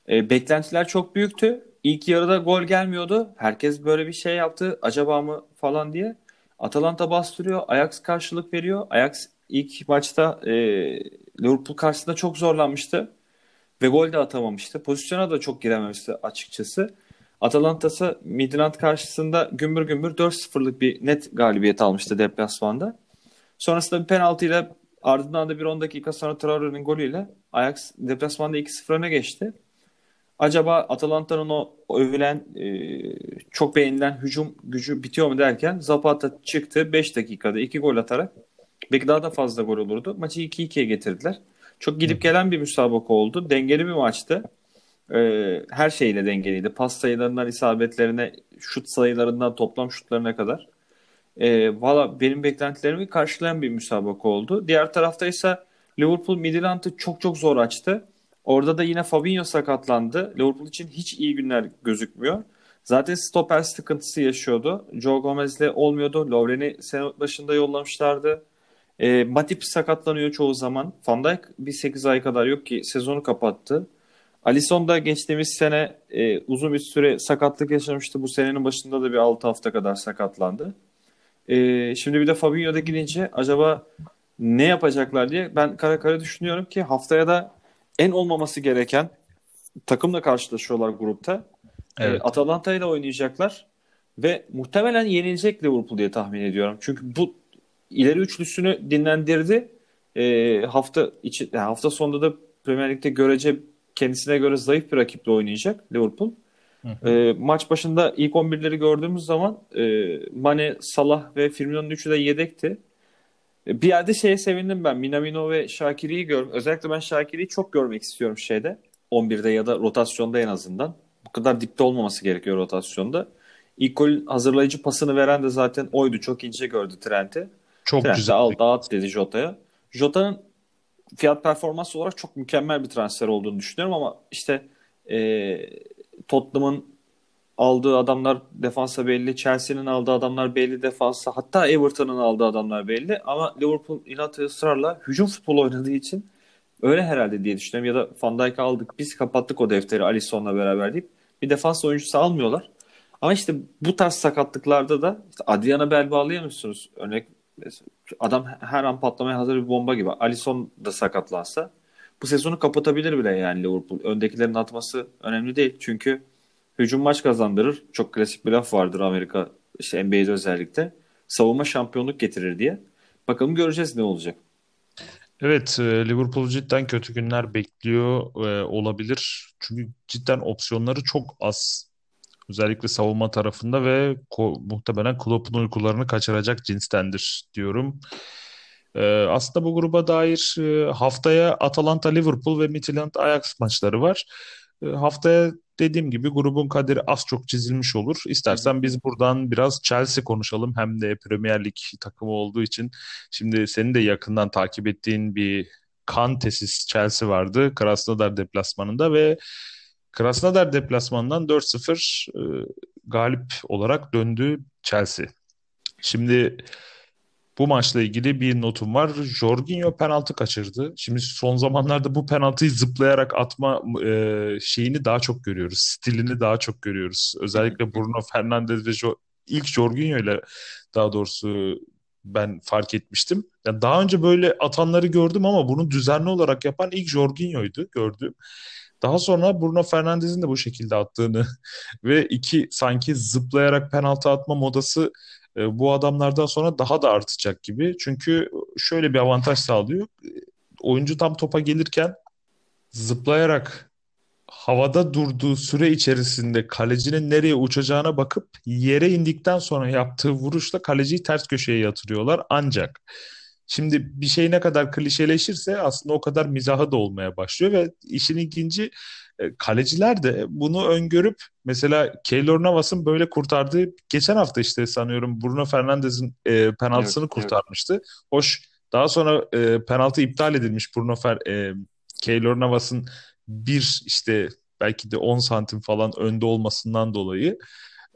E, beklentiler çok büyüktü. İlk yarıda gol gelmiyordu. Herkes böyle bir şey yaptı. Acaba mı falan diye. Atalanta bastırıyor. Ajax karşılık veriyor. Ajax ilk maçta e, Liverpool karşısında çok zorlanmıştı. Ve gol de atamamıştı. Pozisyona da çok girememişti açıkçası. Atalanta'sı Midland karşısında gümbür gümbür 4-0'lık bir net galibiyet almıştı deplasmanda. Sonrasında bir penaltıyla ardından da bir 10 dakika sonra Traore'nin golüyle Ajax deplasmanda 2-0 öne geçti. Acaba Atalanta'nın o övülen e, çok beğenilen hücum gücü bitiyor mu derken Zapata çıktı 5 dakikada 2 gol atarak belki daha da fazla gol olurdu. Maçı 2-2'ye getirdiler. Çok gidip gelen bir müsabaka oldu. Dengeli bir maçtı. Ee, her şeyle dengeliydi. Pas sayılarından isabetlerine, şut sayılarından toplam şutlarına kadar. Ee, Valla benim beklentilerimi karşılayan bir müsabaka oldu. Diğer tarafta ise Liverpool Midland'ı çok çok zor açtı. Orada da yine Fabinho sakatlandı. Liverpool için hiç iyi günler gözükmüyor. Zaten stoper sıkıntısı yaşıyordu. Joe Gomez'le olmuyordu. Lovren'i sene başında yollamışlardı. E, Matip sakatlanıyor çoğu zaman. Van Dijk bir 8 ay kadar yok ki sezonu kapattı. Alisson da geçtiğimiz sene e, uzun bir süre sakatlık yaşamıştı. Bu senenin başında da bir 6 hafta kadar sakatlandı. E, şimdi bir de Fabinho gidince acaba ne yapacaklar diye ben kara kara düşünüyorum ki haftaya da en olmaması gereken takımla karşılaşıyorlar grupta. Evet. E, Atalanta ile oynayacaklar ve muhtemelen yenilecek Liverpool diye tahmin ediyorum. Çünkü bu ileri üçlüsünü dinlendirdi. E, hafta içi yani hafta sonunda da Premier Lig'de görece kendisine göre zayıf bir rakiple oynayacak Liverpool. Hı hı. E, maç başında ilk 11'leri gördüğümüz zaman e, Mane, Salah ve Firmino'nun üçü de yedekti. Bir yerde şeye sevindim ben. Minamino ve Şakiri'yi gör. Özellikle ben Şakiri'yi çok görmek istiyorum şeyde. 11'de ya da rotasyonda en azından. Bu kadar dipte olmaması gerekiyor rotasyonda. İlk gol hazırlayıcı pasını veren de zaten oydu. Çok ince gördü Trent'i. Çok Trent'i güzel. al dağıt dedi Jota'ya. Jota'nın fiyat performans olarak çok mükemmel bir transfer olduğunu düşünüyorum ama işte e, Tottenham'ın aldığı adamlar defansa belli. Chelsea'nin aldığı adamlar belli defansa. Hatta Everton'ın aldığı adamlar belli. Ama Liverpool inat ısrarla hücum futbolu oynadığı için öyle herhalde diye düşünüyorum. Ya da Van Dijk'ı aldık biz kapattık o defteri Alisson'la beraber deyip bir defans oyuncusu almıyorlar. Ama işte bu tarz sakatlıklarda da işte Adriana Bel bağlayamıyorsunuz. Örnek adam her an patlamaya hazır bir bomba gibi. Alisson da sakatlansa bu sezonu kapatabilir bile yani Liverpool. Öndekilerin atması önemli değil. Çünkü Hücum maç kazandırır. Çok klasik bir laf vardır Amerika işte NBA'de özellikle. Savunma şampiyonluk getirir diye. Bakalım göreceğiz ne olacak. Evet, e, Liverpool cidden kötü günler bekliyor e, olabilir. Çünkü cidden opsiyonları çok az. Özellikle savunma tarafında ve ko- muhtemelen Klopp'un uykularını kaçıracak cinstendir diyorum. Ee, aslında bu gruba dair e, haftaya Atalanta, Liverpool ve Midtjylland Ajax maçları var. E, haftaya dediğim gibi grubun kaderi az çok çizilmiş olur. İstersen biz buradan biraz Chelsea konuşalım. Hem de Premier Lig takımı olduğu için. Şimdi senin de yakından takip ettiğin bir kan tesis Chelsea vardı. Krasnodar deplasmanında ve Krasnodar deplasmanından 4-0 e, galip olarak döndü Chelsea. Şimdi bu maçla ilgili bir notum var. Jorginho penaltı kaçırdı. Şimdi son zamanlarda bu penaltıyı zıplayarak atma e, şeyini daha çok görüyoruz. Stilini daha çok görüyoruz. Özellikle Bruno Fernandes ve jo ilk Jorginho ile daha doğrusu ben fark etmiştim. Yani daha önce böyle atanları gördüm ama bunu düzenli olarak yapan ilk Jorginho'ydu gördüğüm. Daha sonra Bruno Fernandes'in de bu şekilde attığını ve iki sanki zıplayarak penaltı atma modası e, bu adamlardan sonra daha da artacak gibi. Çünkü şöyle bir avantaj sağlıyor. Oyuncu tam topa gelirken zıplayarak havada durduğu süre içerisinde kalecinin nereye uçacağına bakıp yere indikten sonra yaptığı vuruşla kaleciyi ters köşeye yatırıyorlar. Ancak şimdi bir şey ne kadar klişeleşirse aslında o kadar mizahı da olmaya başlıyor ve işin ilginci e, kaleciler de bunu öngörüp mesela Keylor Navas'ın böyle kurtardığı geçen hafta işte sanıyorum Bruno Fernandes'in e, penaltısını evet, kurtarmıştı. Evet. Hoş daha sonra e, penaltı iptal edilmiş Bruno Fer e, Keylor Navas'ın bir işte belki de 10 santim falan önde olmasından dolayı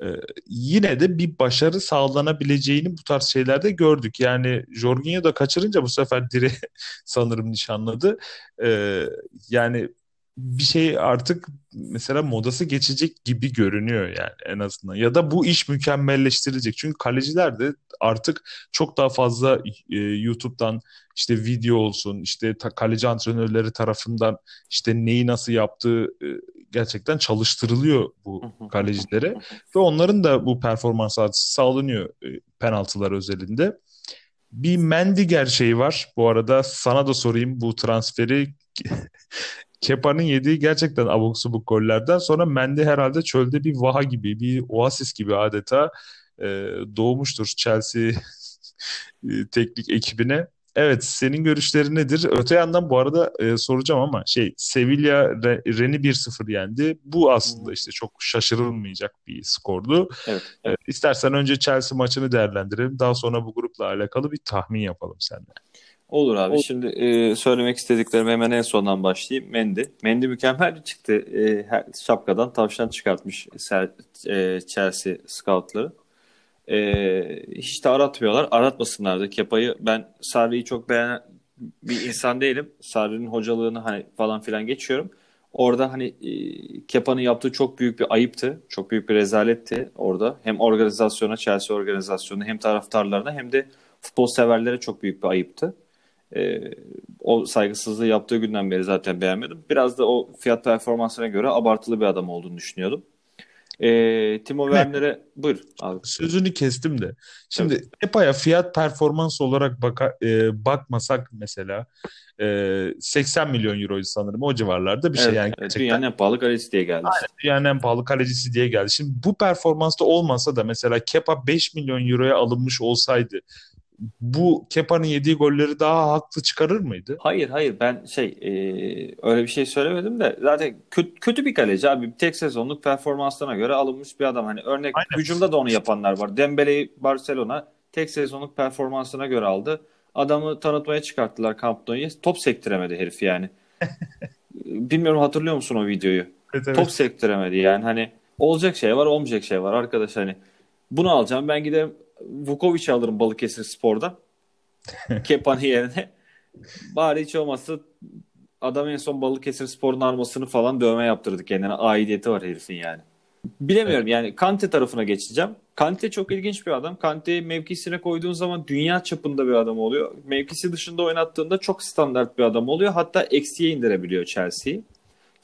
e, yine de bir başarı sağlanabileceğini bu tarz şeylerde gördük. Yani Jorginho da kaçırınca bu sefer dire sanırım nişanladı. E, yani bir şey artık mesela modası geçecek gibi görünüyor yani en azından. Ya da bu iş mükemmelleştirilecek. Çünkü kaleciler de artık çok daha fazla e, YouTube'dan işte video olsun, işte ta, kaleci antrenörleri tarafından işte neyi nasıl yaptığı e, gerçekten çalıştırılıyor bu kalecilere ve onların da bu performans artışı sağlanıyor e, penaltılar özelinde. Bir Mendy gerçeği var. Bu arada sana da sorayım bu transferi Kepa'nın yediği gerçekten abuk subuk gollerden sonra Mendy herhalde çölde bir vaha gibi, bir oasis gibi adeta e, doğmuştur Chelsea e, teknik ekibine. Evet, senin görüşlerin nedir? Öte yandan bu arada e, soracağım ama şey Sevilla Re, Ren'i 1-0 yendi. Bu aslında işte çok şaşırılmayacak bir skordu. Evet, evet. E, istersen önce Chelsea maçını değerlendirelim. Daha sonra bu grupla alakalı bir tahmin yapalım seninle. Olur abi. Olur. Şimdi e, söylemek istediklerim hemen en sondan başlayayım. Mendy. Mendy mükemmel bir çıktı. E, her, şapkadan tavşan çıkartmış ser, e, Chelsea scoutları. E, hiç de aratmıyorlar. Aratmasınlar da Kepa'yı. Ben Sarri'yi çok beğenen bir insan değilim. Sarri'nin hocalığını hani falan filan geçiyorum. Orada hani e, Kepa'nın yaptığı çok büyük bir ayıptı. Çok büyük bir rezaletti orada. Hem organizasyona, Chelsea organizasyonu hem taraftarlarına hem de futbol severlere çok büyük bir ayıptı. E, o saygısızlığı yaptığı günden beri zaten beğenmedim. Biraz da o fiyat performansına göre abartılı bir adam olduğunu düşünüyordum. E, Timo Werner'e buyur abi. Sözünü kestim de. Şimdi evet. EPA'ya fiyat performans olarak baka, e, bakmasak mesela e, 80 milyon euroydu sanırım o civarlarda bir şey evet, şey yani. Gerçekten... Dünyanın en pahalı kalecisi diye geldi. Aynen, dünyanın en pahalı kalecisi diye geldi. Şimdi bu performansta olmasa da mesela Kepa 5 milyon euroya alınmış olsaydı bu Kepa'nın yediği golleri daha haklı çıkarır mıydı? Hayır hayır ben şey e, öyle bir şey söylemedim de zaten kötü, kötü bir kaleci abi. Tek sezonluk performanslarına göre alınmış bir adam. Hani örnek Aynen. hücumda da onu yapanlar var. Dembele'yi Barcelona tek sezonluk performansına göre aldı. Adamı tanıtmaya çıkarttılar Camp Nou'yu. Top sektiremedi herif yani. Bilmiyorum hatırlıyor musun o videoyu? Evet, evet. Top sektiremedi yani hani olacak şey var olmayacak şey var arkadaş hani bunu alacağım ben giderim Vukovic alırım Balıkesir Spor'da. Kepa'nın yerine. Bari hiç olmazsa adam en son Balıkesir Spor'un armasını falan dövme yaptırdık kendine. Aidiyeti var herifin yani. Bilemiyorum evet. yani Kante tarafına geçeceğim. Kante çok ilginç bir adam. Kante'yi mevkisine koyduğun zaman dünya çapında bir adam oluyor. Mevkisi dışında oynattığında çok standart bir adam oluyor. Hatta eksiye indirebiliyor Chelsea'yi.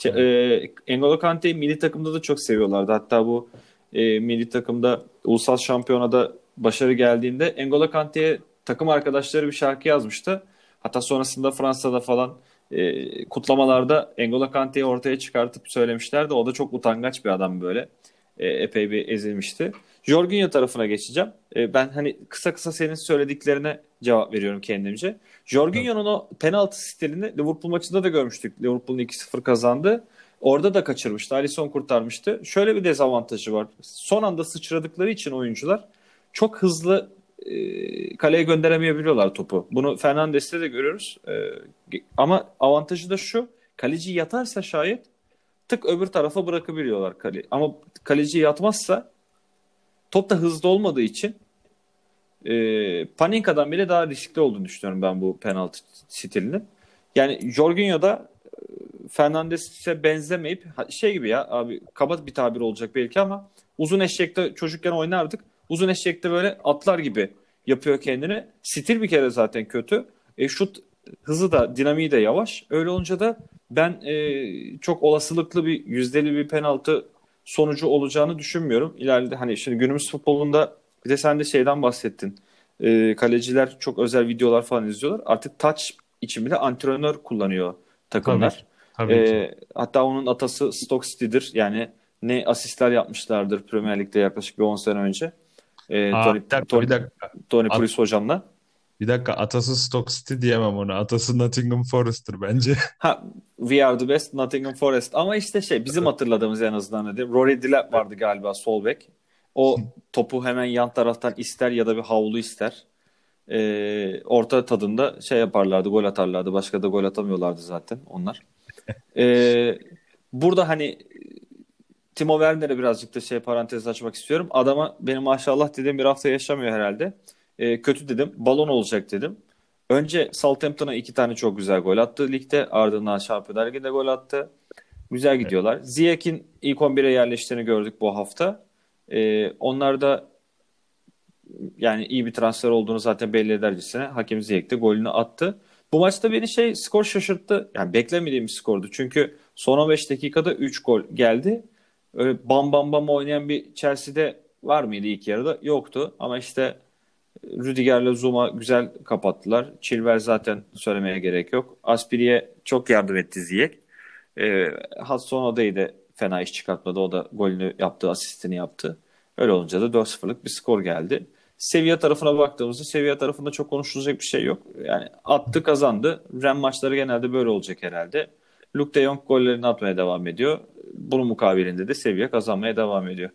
Evet. E, Kante'yi milli takımda da çok seviyorlardı. Hatta bu e, milli takımda ulusal şampiyonada başarı geldiğinde N'Golo Kante'ye takım arkadaşları bir şarkı yazmıştı. Hatta sonrasında Fransa'da falan e, kutlamalarda N'Golo Kante'yi ortaya çıkartıp söylemişlerdi. O da çok utangaç bir adam böyle. e, epey bir ezilmişti. Jorginho tarafına geçeceğim. E, ben hani kısa kısa senin söylediklerine cevap veriyorum kendimce. Jorginho'nun o penaltı stilini Liverpool maçında da görmüştük. Liverpool'un 2-0 kazandı. Orada da kaçırmıştı. Alisson kurtarmıştı. Şöyle bir dezavantajı var. Son anda sıçradıkları için oyuncular çok hızlı e, kaleye gönderemeyebiliyorlar topu. Bunu Fernandes'te de görüyoruz. E, ama avantajı da şu. Kaleci yatarsa şayet tık öbür tarafa bırakabiliyorlar kale. Ama kaleci yatmazsa top da hızlı olmadığı için e, Paninka'dan bile daha riskli olduğunu düşünüyorum ben bu penaltı stilinin. Yani Jorginho da e, Fernandes'e benzemeyip şey gibi ya abi kaba bir tabir olacak belki ama uzun eşekte çocukken oynardık. Uzun eşekte böyle atlar gibi yapıyor kendini. Stil bir kere zaten kötü. E, şut hızı da dinamiği de yavaş. Öyle olunca da ben e, çok olasılıklı bir yüzdeli bir penaltı sonucu olacağını düşünmüyorum. İleride hani şimdi günümüz futbolunda bir de sen de şeyden bahsettin. E, kaleciler çok özel videolar falan izliyorlar. Artık touch için bile antrenör kullanıyor takımlar. Tabii, tabii e, hatta onun atası Stoke City'dir. Yani ne asistler yapmışlardır Premier Lig'de yaklaşık bir 10 sene önce. E, Aa, Tony, bir dakika, Tony, bir dakika. Tony Pulis hocamla. Bir dakika atası Stoke City diyemem ona. Atası Nottingham Forest'tır bence. Ha, we are the best Nottingham Forest. Ama işte şey bizim hatırladığımız en azından hadi. Rory Delap vardı galiba sol bek. O topu hemen yan taraftan ister ya da bir havlu ister. Ee, orta tadında şey yaparlardı, gol atarlardı. Başka da gol atamıyorlardı zaten onlar. Ee, burada hani Timo Werner'e birazcık da şey parantez açmak istiyorum. Adama benim maşallah dediğim bir hafta yaşamıyor herhalde. E, kötü dedim. Balon olacak dedim. Önce Southampton'a iki tane çok güzel gol attı ligde. Ardından Şampiyonlar Ligi'nde gol attı. Güzel gidiyorlar. Evet. Ziyech'in ilk 11'e yerleştiğini gördük bu hafta. E, onlar da yani iyi bir transfer olduğunu zaten belli edercesine Hakim Ziyech de golünü attı. Bu maçta beni şey skor şaşırttı. Yani beklemediğim bir skordu. Çünkü son 15 dakikada 3 gol geldi. Öyle bam bam bam oynayan bir Chelsea'de var mıydı ilk yarıda? Yoktu. Ama işte Rüdiger'le Zuma güzel kapattılar. Chilwell zaten söylemeye gerek yok. Aspiri'ye çok yardım etti Ziyech. E, Hudson Oda'yı da fena iş çıkartmadı. O da golünü yaptı, asistini yaptı. Öyle olunca da 4-0'lık bir skor geldi. Seviye tarafına baktığımızda seviye tarafında çok konuşulacak bir şey yok. Yani attı kazandı. Ren maçları genelde böyle olacak herhalde. Luke de Jong gollerini atmaya devam ediyor. Bunun mukabilinde de seviye kazanmaya devam ediyor.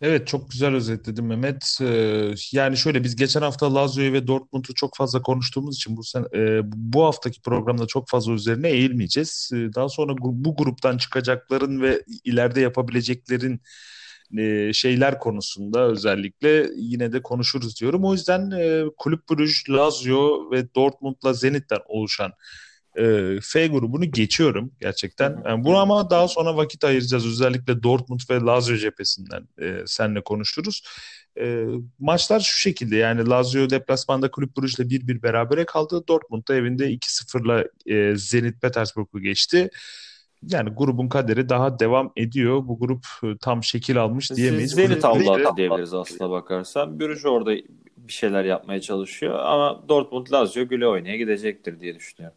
Evet çok güzel özetledin Mehmet. Ee, yani şöyle biz geçen hafta Lazio'yu ve Dortmund'u çok fazla konuştuğumuz için bu sen, e, bu haftaki programda çok fazla üzerine eğilmeyeceğiz. Ee, daha sonra bu gruptan çıkacakların ve ileride yapabileceklerin e, şeyler konusunda özellikle yine de konuşuruz diyorum. O yüzden e, Kulüp Brugge, Lazio ve Dortmund'la Zenit'ten oluşan e, F grubunu geçiyorum gerçekten. Yani bunu ama daha sonra vakit ayıracağız. Özellikle Dortmund ve Lazio cephesinden e, seninle konuşuruz. E, maçlar şu şekilde yani Lazio deplasmanda Kulüp Brugge'le 1-1 berabere kaldı. Dortmund da evinde 2-0'la e, Zenit Petersburg'u geçti. Yani grubun kaderi daha devam ediyor. Bu grup e, tam şekil almış diyemeyiz. Zenit avladı diyebiliriz aslına bakarsan. Brugge orada bir şeyler yapmaya çalışıyor ama Dortmund Lazio güle oynaya gidecektir diye düşünüyorum.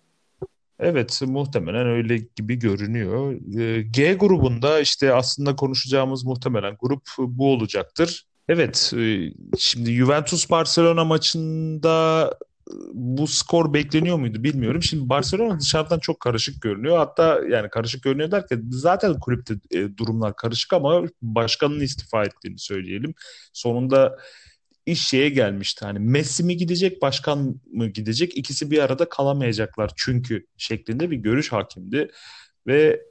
Evet, muhtemelen öyle gibi görünüyor. Ee, G grubunda işte aslında konuşacağımız muhtemelen grup bu olacaktır. Evet, e, şimdi Juventus Barcelona maçında e, bu skor bekleniyor muydu bilmiyorum. Şimdi Barcelona dışarıdan çok karışık görünüyor. Hatta yani karışık görünüyor derken zaten kulüpte e, durumlar karışık ama başkanın istifa ettiğini söyleyelim. Sonunda iş şeye gelmişti. Hani Messi mi gidecek, başkan mı gidecek? İkisi bir arada kalamayacaklar çünkü şeklinde bir görüş hakimdi. Ve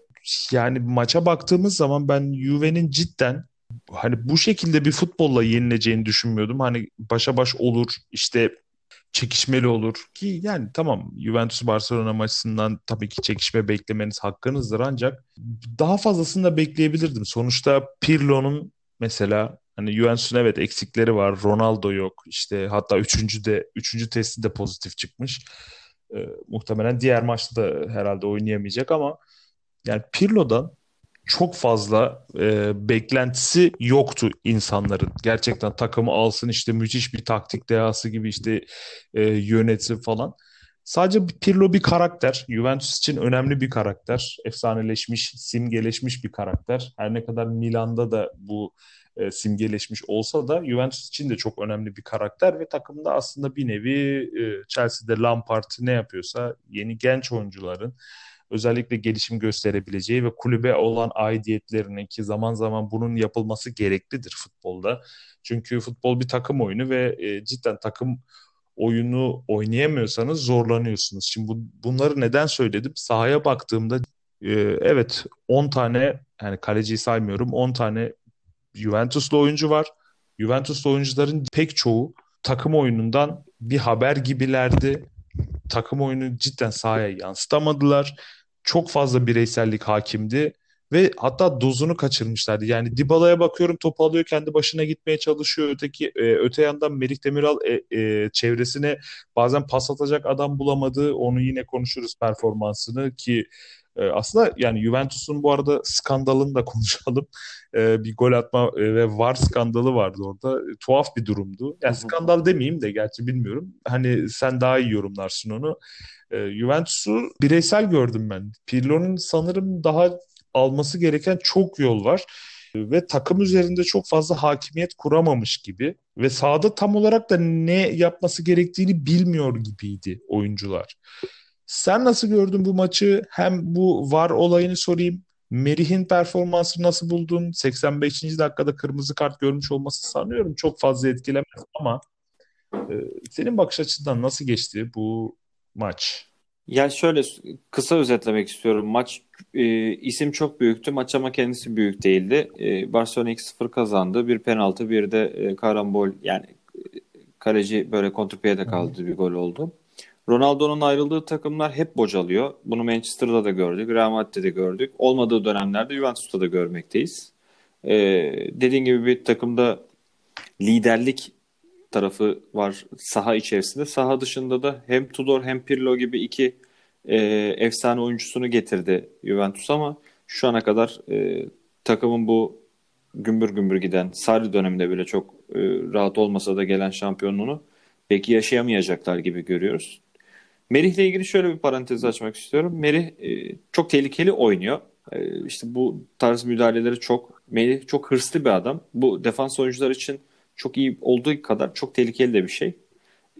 yani maça baktığımız zaman ben Juve'nin cidden hani bu şekilde bir futbolla yenileceğini düşünmüyordum. Hani başa baş olur, işte çekişmeli olur ki yani tamam Juventus Barcelona maçından tabii ki çekişme beklemeniz hakkınızdır ancak daha fazlasını da bekleyebilirdim. Sonuçta Pirlo'nun mesela Hani Juventus'un evet eksikleri var. Ronaldo yok. İşte hatta üçüncü de üçüncü testi de pozitif çıkmış. E, muhtemelen diğer maçta da herhalde oynayamayacak ama yani Pirlo'dan çok fazla e, beklentisi yoktu insanların. Gerçekten takımı alsın işte müthiş bir taktik dehası gibi işte e, yönetsin falan. Sadece Pirlo bir karakter. Juventus için önemli bir karakter. Efsaneleşmiş, simgeleşmiş bir karakter. Her ne kadar Milan'da da bu e, simgeleşmiş olsa da Juventus için de çok önemli bir karakter ve takımda aslında bir nevi e, Chelsea'de Lampard ne yapıyorsa yeni genç oyuncuların özellikle gelişim gösterebileceği ve kulübe olan aidiyetlerinin ki zaman zaman bunun yapılması gereklidir futbolda. Çünkü futbol bir takım oyunu ve e, cidden takım oyunu oynayamıyorsanız zorlanıyorsunuz. Şimdi bu, bunları neden söyledim? Sahaya baktığımda e, evet 10 tane yani kaleciyi saymıyorum 10 tane Juventuslu oyuncu var. Juventuslu oyuncuların pek çoğu takım oyunundan bir haber gibilerdi. Takım oyunu cidden sahaya yansıtamadılar. Çok fazla bireysellik hakimdi ve hatta dozunu kaçırmışlardı. Yani Dybala'ya bakıyorum topu alıyor kendi başına gitmeye çalışıyor. Öteki e, öte yandan Merih Demiral e, e, çevresine bazen pas atacak adam bulamadı. Onu yine konuşuruz performansını ki e, aslında yani Juventus'un bu arada skandalını da konuşalım. E, bir gol atma e, ve VAR skandalı vardı orada. E, tuhaf bir durumdu. Yani skandal demeyeyim de gerçi bilmiyorum. Hani sen daha iyi yorumlarsın onu. E, Juventus'u bireysel gördüm ben. Pirlo'nun sanırım daha alması gereken çok yol var ve takım üzerinde çok fazla hakimiyet kuramamış gibi ve sahada tam olarak da ne yapması gerektiğini bilmiyor gibiydi oyuncular. Sen nasıl gördün bu maçı? Hem bu var olayını sorayım. Merih'in performansını nasıl buldun? 85. dakikada kırmızı kart görmüş olması sanıyorum çok fazla etkilemez ama e, senin bakış açından nasıl geçti bu maç? Ya şöyle kısa özetlemek istiyorum. Maç e, isim çok büyüktü. Maç ama kendisi büyük değildi. E, Barcelona 2-0 kazandı. Bir penaltı, bir de e, karambol yani e, kaleci böyle kontrpiyede kaldı bir gol oldu. Ronaldo'nun ayrıldığı takımlar hep bocalıyor. Bunu Manchester'da da gördük, Real Madrid'de gördük. Olmadığı dönemlerde Juventus'ta da görmekteyiz. Ee, dediğin gibi bir takımda liderlik tarafı var saha içerisinde. Saha dışında da hem Tudor hem Pirlo gibi iki e, efsane oyuncusunu getirdi Juventus ama şu ana kadar e, takımın bu gümbür gümbür giden Sarri döneminde bile çok e, rahat olmasa da gelen şampiyonluğunu belki yaşayamayacaklar gibi görüyoruz. Merih'le ilgili şöyle bir parantez açmak istiyorum. Merih e, çok tehlikeli oynuyor. E, işte bu tarz müdahaleleri çok. Merih çok hırslı bir adam. Bu defans oyuncular için çok iyi olduğu kadar çok tehlikeli de bir şey.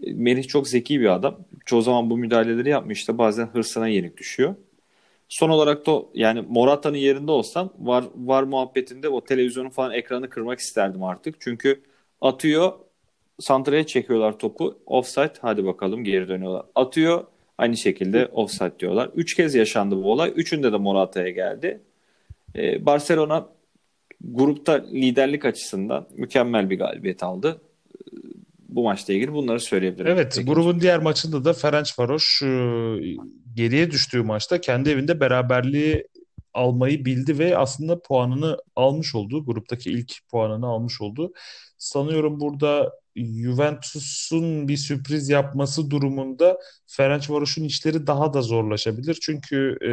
E, Merih çok zeki bir adam. Çoğu zaman bu müdahaleleri yapmış da bazen hırsına yenik düşüyor. Son olarak da yani Morata'nın yerinde olsam var var muhabbetinde o televizyonun falan ekranı kırmak isterdim artık. Çünkü atıyor santraya çekiyorlar topu. Offside hadi bakalım geri dönüyorlar. Atıyor aynı şekilde offside diyorlar. Üç kez yaşandı bu olay. Üçünde de Morata'ya geldi. Ee, Barcelona grupta liderlik açısından mükemmel bir galibiyet aldı. Ee, bu maçla ilgili bunları söyleyebilirim. Evet, Peki. grubun diğer maçında da Ferencvaros e, geriye düştüğü maçta kendi evinde beraberliği almayı bildi ve aslında puanını almış oldu. Gruptaki ilk puanını almış oldu. Sanıyorum burada Juventus'un bir sürpriz yapması durumunda Ferencvaros'un işleri daha da zorlaşabilir. Çünkü e,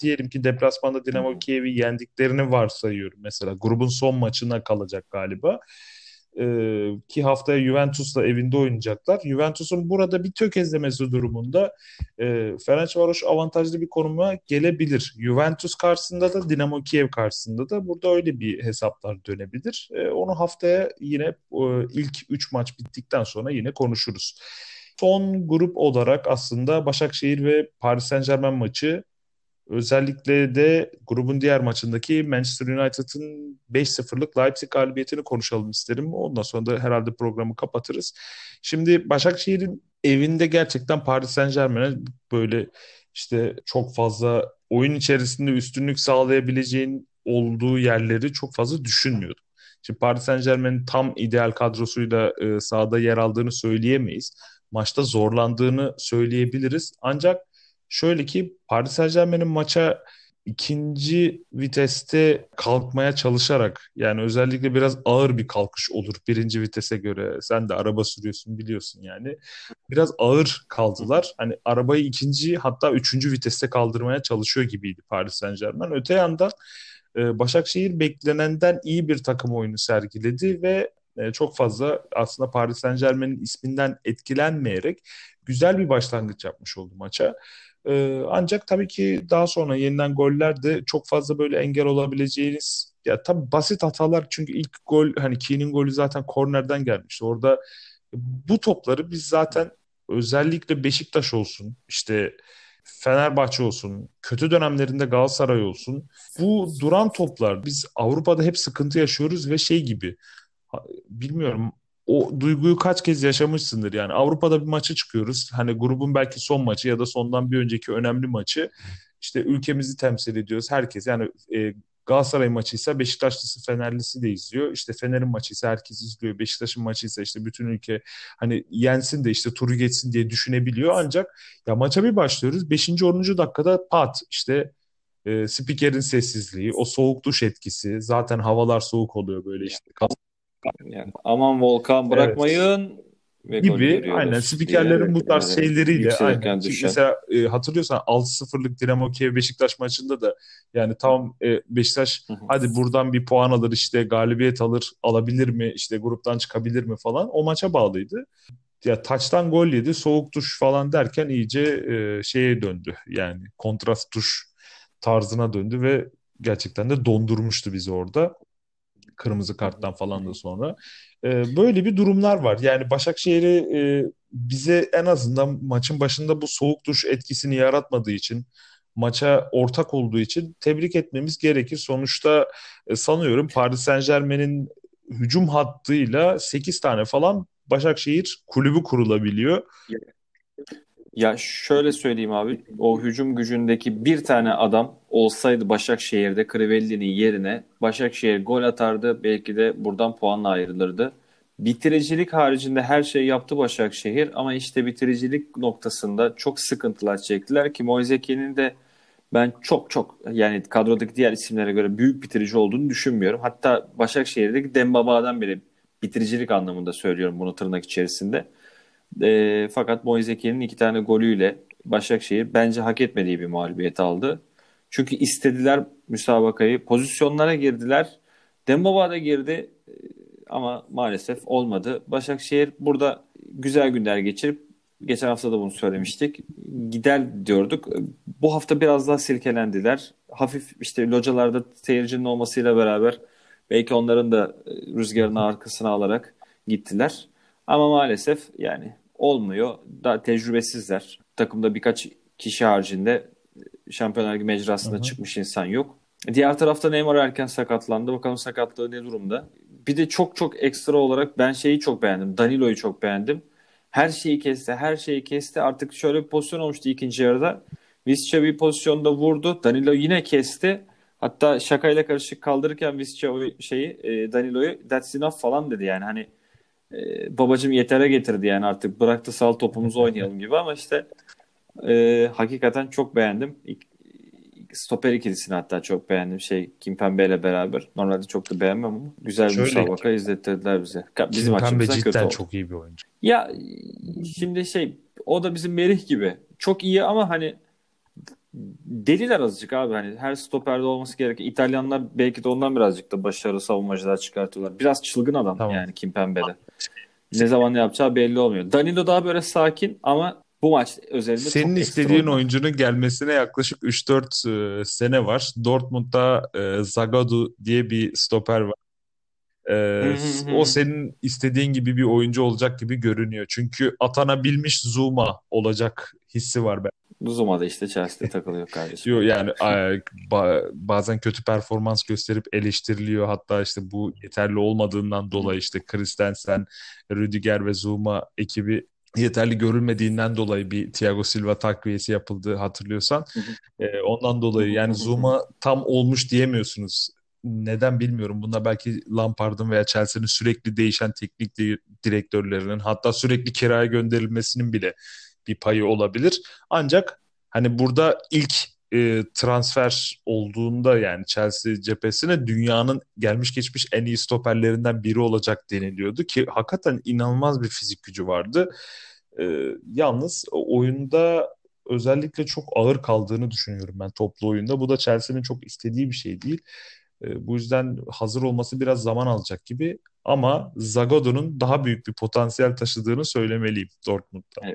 diyelim ki deplasmanda Dinamo Kiev'i yendiklerini varsayıyorum mesela. Grubun son maçına kalacak galiba. Ee, ki haftaya Juventus'la evinde oynayacaklar. Juventus'un burada bir tökezlemesi durumunda e, Ferencvaros avantajlı bir konuma gelebilir. Juventus karşısında da Dinamo Kiev karşısında da burada öyle bir hesaplar dönebilir. E, onu haftaya yine e, ilk 3 maç bittikten sonra yine konuşuruz. Son grup olarak aslında Başakşehir ve Paris Saint-Germain maçı Özellikle de grubun diğer maçındaki Manchester United'ın 5-0'lık Leipzig galibiyetini konuşalım isterim. Ondan sonra da herhalde programı kapatırız. Şimdi Başakşehir'in evinde gerçekten Paris Saint Germain'e böyle işte çok fazla oyun içerisinde üstünlük sağlayabileceğin olduğu yerleri çok fazla düşünmüyordum. Şimdi Paris Saint Germain'in tam ideal kadrosuyla e, sahada yer aldığını söyleyemeyiz. Maçta zorlandığını söyleyebiliriz. Ancak Şöyle ki Paris Saint-Germain'in maça ikinci viteste kalkmaya çalışarak yani özellikle biraz ağır bir kalkış olur birinci vitese göre. Sen de araba sürüyorsun biliyorsun yani. Biraz ağır kaldılar. Hani arabayı ikinci hatta üçüncü viteste kaldırmaya çalışıyor gibiydi Paris Saint-Germain. Öte yandan e, Başakşehir beklenenden iyi bir takım oyunu sergiledi ve e, çok fazla aslında Paris Saint Germain'in isminden etkilenmeyerek güzel bir başlangıç yapmış oldu maça. E, ancak tabii ki daha sonra yeniden goller de çok fazla böyle engel olabileceğiniz ya tabii basit hatalar çünkü ilk gol hani Keane'in golü zaten kornerden gelmişti. Orada bu topları biz zaten özellikle Beşiktaş olsun işte Fenerbahçe olsun, kötü dönemlerinde Galatasaray olsun. Bu duran toplar biz Avrupa'da hep sıkıntı yaşıyoruz ve şey gibi bilmiyorum o duyguyu kaç kez yaşamışsındır yani Avrupa'da bir maçı çıkıyoruz hani grubun belki son maçı ya da sondan bir önceki önemli maçı işte ülkemizi temsil ediyoruz herkes yani e, Galatasaray maçıysa Beşiktaşlısı Fenerlisi de izliyor. İşte Fener'in maçıysa herkes izliyor. Beşiktaş'ın maçıysa işte bütün ülke hani yensin de işte turu geçsin diye düşünebiliyor. Ancak ya maça bir başlıyoruz. 5. 10. dakikada pat işte e, spikerin sessizliği, o soğuk duş etkisi. Zaten havalar soğuk oluyor böyle işte. Yani, aman Volkan bırakmayın. Evet gibi aynen spikerlerin bu tarz şeyleriyle aynen. mesela e, hatırlıyorsan 6-0'lık Dinamo Kiev Beşiktaş maçında da yani tam e, Beşiktaş hadi buradan bir puan alır işte galibiyet alır alabilir mi işte gruptan çıkabilir mi falan o maça bağlıydı. Ya taçtan gol yedi soğuk duş falan derken iyice e, şeye döndü yani kontrast duş tarzına döndü ve gerçekten de dondurmuştu bizi orada kırmızı karttan falan da sonra. E, böyle bir durumlar var. Yani Başakşehir'i e, bize en azından maçın başında bu soğuk duş etkisini yaratmadığı için maça ortak olduğu için tebrik etmemiz gerekir. Sonuçta e, sanıyorum Paris Saint Germain'in hücum hattıyla 8 tane falan Başakşehir kulübü kurulabiliyor. Ya şöyle söyleyeyim abi. O hücum gücündeki bir tane adam olsaydı Başakşehir'de Crivelli'nin yerine Başakşehir gol atardı. Belki de buradan puanla ayrılırdı. Bitiricilik haricinde her şeyi yaptı Başakşehir ama işte bitiricilik noktasında çok sıkıntılar çektiler ki Moiseki'nin de ben çok çok yani kadrodaki diğer isimlere göre büyük bitirici olduğunu düşünmüyorum. Hatta Başakşehir'deki Dembaba'dan biri bitiricilik anlamında söylüyorum bunu tırnak içerisinde. E, fakat Moiseki'nin iki tane golüyle Başakşehir bence hak etmediği bir mağlubiyet aldı. Çünkü istediler müsabakayı. Pozisyonlara girdiler. Dembaba da girdi e, ama maalesef olmadı. Başakşehir burada güzel günler geçirip geçen hafta da bunu söylemiştik. Gider diyorduk. Bu hafta biraz daha silkelendiler. Hafif işte localarda seyircinin olmasıyla beraber belki onların da e, rüzgarını arkasına alarak gittiler. Ama maalesef yani olmuyor. Daha tecrübesizler. Takımda birkaç kişi haricinde Şampiyonlar Ligi mecrasında Hı-hı. çıkmış insan yok. Diğer tarafta Neymar erken sakatlandı. Bakalım sakatlığı ne durumda. Bir de çok çok ekstra olarak ben şeyi çok beğendim. Danilo'yu çok beğendim. Her şeyi kesti, her şeyi kesti. Artık şöyle bir pozisyon olmuştu ikinci yarıda. Visca bir pozisyonda vurdu. Danilo yine kesti. Hatta şakayla karışık kaldırırken Visca şeyi e, Danilo'yu that's enough falan dedi yani hani e, babacım yetere getirdi yani artık bıraktı sal topumuzu oynayalım gibi ama işte e, hakikaten çok beğendim. İlk, stoper ikilisini hatta çok beğendim. Şey Kim Pembe ile beraber. Normalde çok da beğenmem ama güzel bir müsabaka izlettirdiler bize. Bizim Kim Pembe cidden kötü çok iyi bir oyuncu. Ya şimdi şey o da bizim Merih gibi. Çok iyi ama hani deliler azıcık abi hani her stoperde olması gereken İtalyanlar belki de ondan birazcık da başarılı savunmacılar çıkartıyorlar. Biraz çılgın adam tamam. yani Kim Pembe'de. Ne zaman ne yapacağı belli olmuyor. Danilo daha böyle sakin ama bu maç özelinde Senin çok istediğin oyuncunun gelmesine yaklaşık 3-4 e, sene var. Dortmund'da e, Zagadou diye bir stoper var. E, o senin istediğin gibi bir oyuncu olacak gibi görünüyor. Çünkü atanabilmiş Zuma olacak hissi var ben. Zuma da işte Chelsea'de takılıyor kardeşim. Yok yani bazen kötü performans gösterip eleştiriliyor. Hatta işte bu yeterli olmadığından dolayı işte Christensen, Rüdiger ve Zuma ekibi yeterli görülmediğinden dolayı bir Thiago Silva takviyesi yapıldı hatırlıyorsan. Ee, ondan dolayı yani Zuma tam olmuş diyemiyorsunuz. Neden bilmiyorum. Bunda belki Lampard'ın veya Chelsea'nin sürekli değişen teknik direktörlerinin hatta sürekli kiraya gönderilmesinin bile bir payı olabilir. Ancak hani burada ilk e, transfer olduğunda yani Chelsea cephesine dünyanın gelmiş geçmiş en iyi stoperlerinden biri olacak deniliyordu ki hakikaten inanılmaz bir fizik gücü vardı. E, yalnız oyunda özellikle çok ağır kaldığını düşünüyorum ben toplu oyunda. Bu da Chelsea'nin çok istediği bir şey değil. E, bu yüzden hazır olması biraz zaman alacak gibi. Ama Zagodo'nun daha büyük bir potansiyel taşıdığını söylemeliyim Dortmund'da.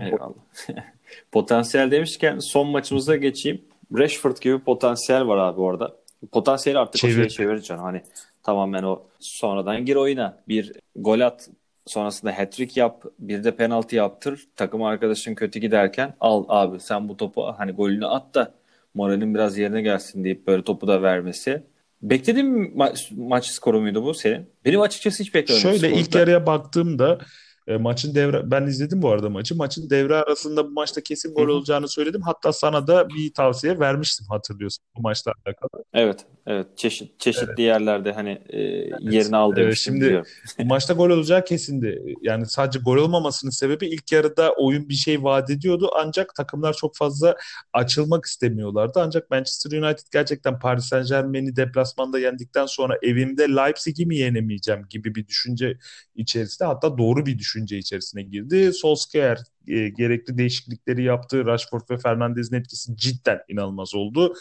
Eyvallah. potansiyel demişken son maçımıza geçeyim. Rashford gibi potansiyel var abi orada. Potansiyeli artık Çevir. o şeye çevireceksin. Hani tamamen o sonradan gir oyuna. Bir gol at sonrasında hat-trick yap, bir de penaltı yaptır. Takım arkadaşın kötü giderken al abi sen bu topu hani golünü at da moralin biraz yerine gelsin deyip böyle topu da vermesi. Beklediğin ma- maç skoru muydu bu senin? Benim açıkçası hiç beklemedim. Şöyle ilk yarıya baktığımda e, maçın devre ben izledim bu arada maçı. Maçın devre arasında bu maçta kesin gol olacağını söyledim. Hatta sana da bir tavsiye vermiştim hatırlıyorsun bu maçla alakalı. Evet, evet. Çeşit çeşitli evet. yerlerde hani e, yerini al demiştim. Şimdi diyorum. maçta gol olacağı kesindi. Yani sadece gol olmamasının sebebi ilk yarıda oyun bir şey vaat ediyordu ancak takımlar çok fazla açılmak istemiyorlardı. Ancak Manchester United gerçekten Paris Saint-Germain'i deplasmanda yendikten sonra evimde Leipzig'i mi yenemeyeceğim gibi bir düşünce içerisinde hatta doğru bir düşünce düşünce içerisine girdi. Solskjaer e, gerekli değişiklikleri yaptı. Rashford ve Fernandez'in etkisi cidden inanılmaz oldu.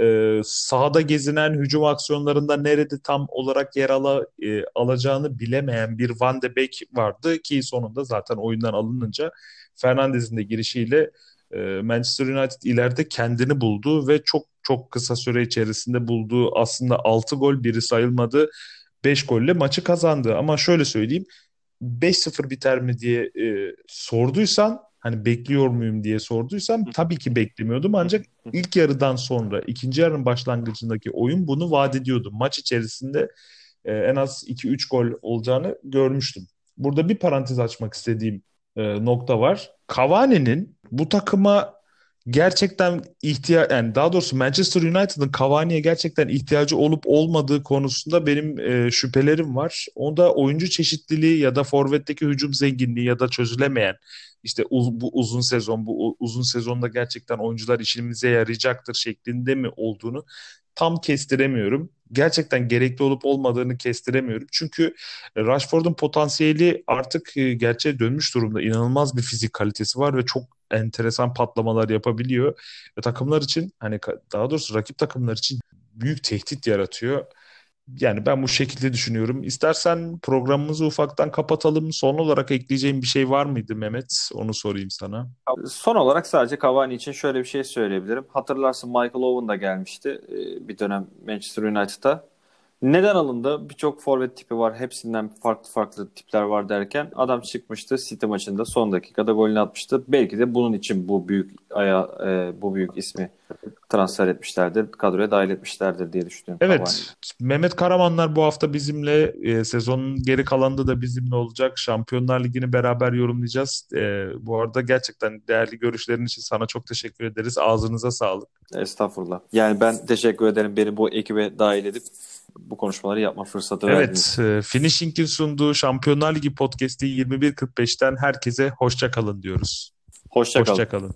E, sahada gezinen hücum aksiyonlarında nerede tam olarak yer ala, e, alacağını bilemeyen bir Van de Beek vardı ki sonunda zaten oyundan alınınca Fernandez'in de girişiyle e, Manchester United ileride kendini buldu ve çok çok kısa süre içerisinde bulduğu aslında 6 gol biri sayılmadı. 5 golle maçı kazandı. Ama şöyle söyleyeyim 5-0 biter mi diye e, sorduysan hani bekliyor muyum diye sorduysan tabii ki beklemiyordum ancak ilk yarıdan sonra ikinci yarının başlangıcındaki oyun bunu vaat ediyordu. Maç içerisinde e, en az 2-3 gol olacağını görmüştüm. Burada bir parantez açmak istediğim e, nokta var. Cavani'nin bu takıma gerçekten ihtiyaç yani daha doğrusu Manchester United'ın Cavani'ye gerçekten ihtiyacı olup olmadığı konusunda benim e, şüphelerim var. Onda oyuncu çeşitliliği ya da forvetteki hücum zenginliği ya da çözülemeyen işte uz, bu uzun sezon bu uzun sezonda gerçekten oyuncular işimize yarayacaktır şeklinde mi olduğunu tam kestiremiyorum. Gerçekten gerekli olup olmadığını kestiremiyorum. Çünkü Rashford'un potansiyeli artık e, gerçeğe dönmüş durumda. İnanılmaz bir fizik kalitesi var ve çok enteresan patlamalar yapabiliyor. Ve takımlar için hani daha doğrusu rakip takımlar için büyük tehdit yaratıyor. Yani ben bu şekilde düşünüyorum. İstersen programımızı ufaktan kapatalım. Son olarak ekleyeceğim bir şey var mıydı Mehmet? Onu sorayım sana. Son olarak sadece Cavani için şöyle bir şey söyleyebilirim. Hatırlarsın Michael Owen da gelmişti bir dönem Manchester United'a. Neden alındı? Birçok forvet tipi var. Hepsinden farklı farklı tipler var derken adam çıkmıştı City maçında son dakikada golünü atmıştı. Belki de bunun için bu büyük aya e, bu büyük ismi transfer etmişlerdir. Kadroya dahil etmişlerdir diye düşünüyorum. Evet. Cavani. Mehmet Karamanlar bu hafta bizimle e, sezonun geri kalanında da bizimle olacak. Şampiyonlar Ligi'ni beraber yorumlayacağız. E, bu arada gerçekten değerli görüşlerin için sana çok teşekkür ederiz. Ağzınıza sağlık. Estağfurullah. Yani ben teşekkür ederim beni bu ekibe dahil edip bu konuşmaları yapma fırsatı evet, verdiniz. Evet, Finishing'in sunduğu Şampiyonlar Ligi podcast'i 21.45'ten herkese hoşça kalın diyoruz. Hoşça kalın. Hoşça kalın.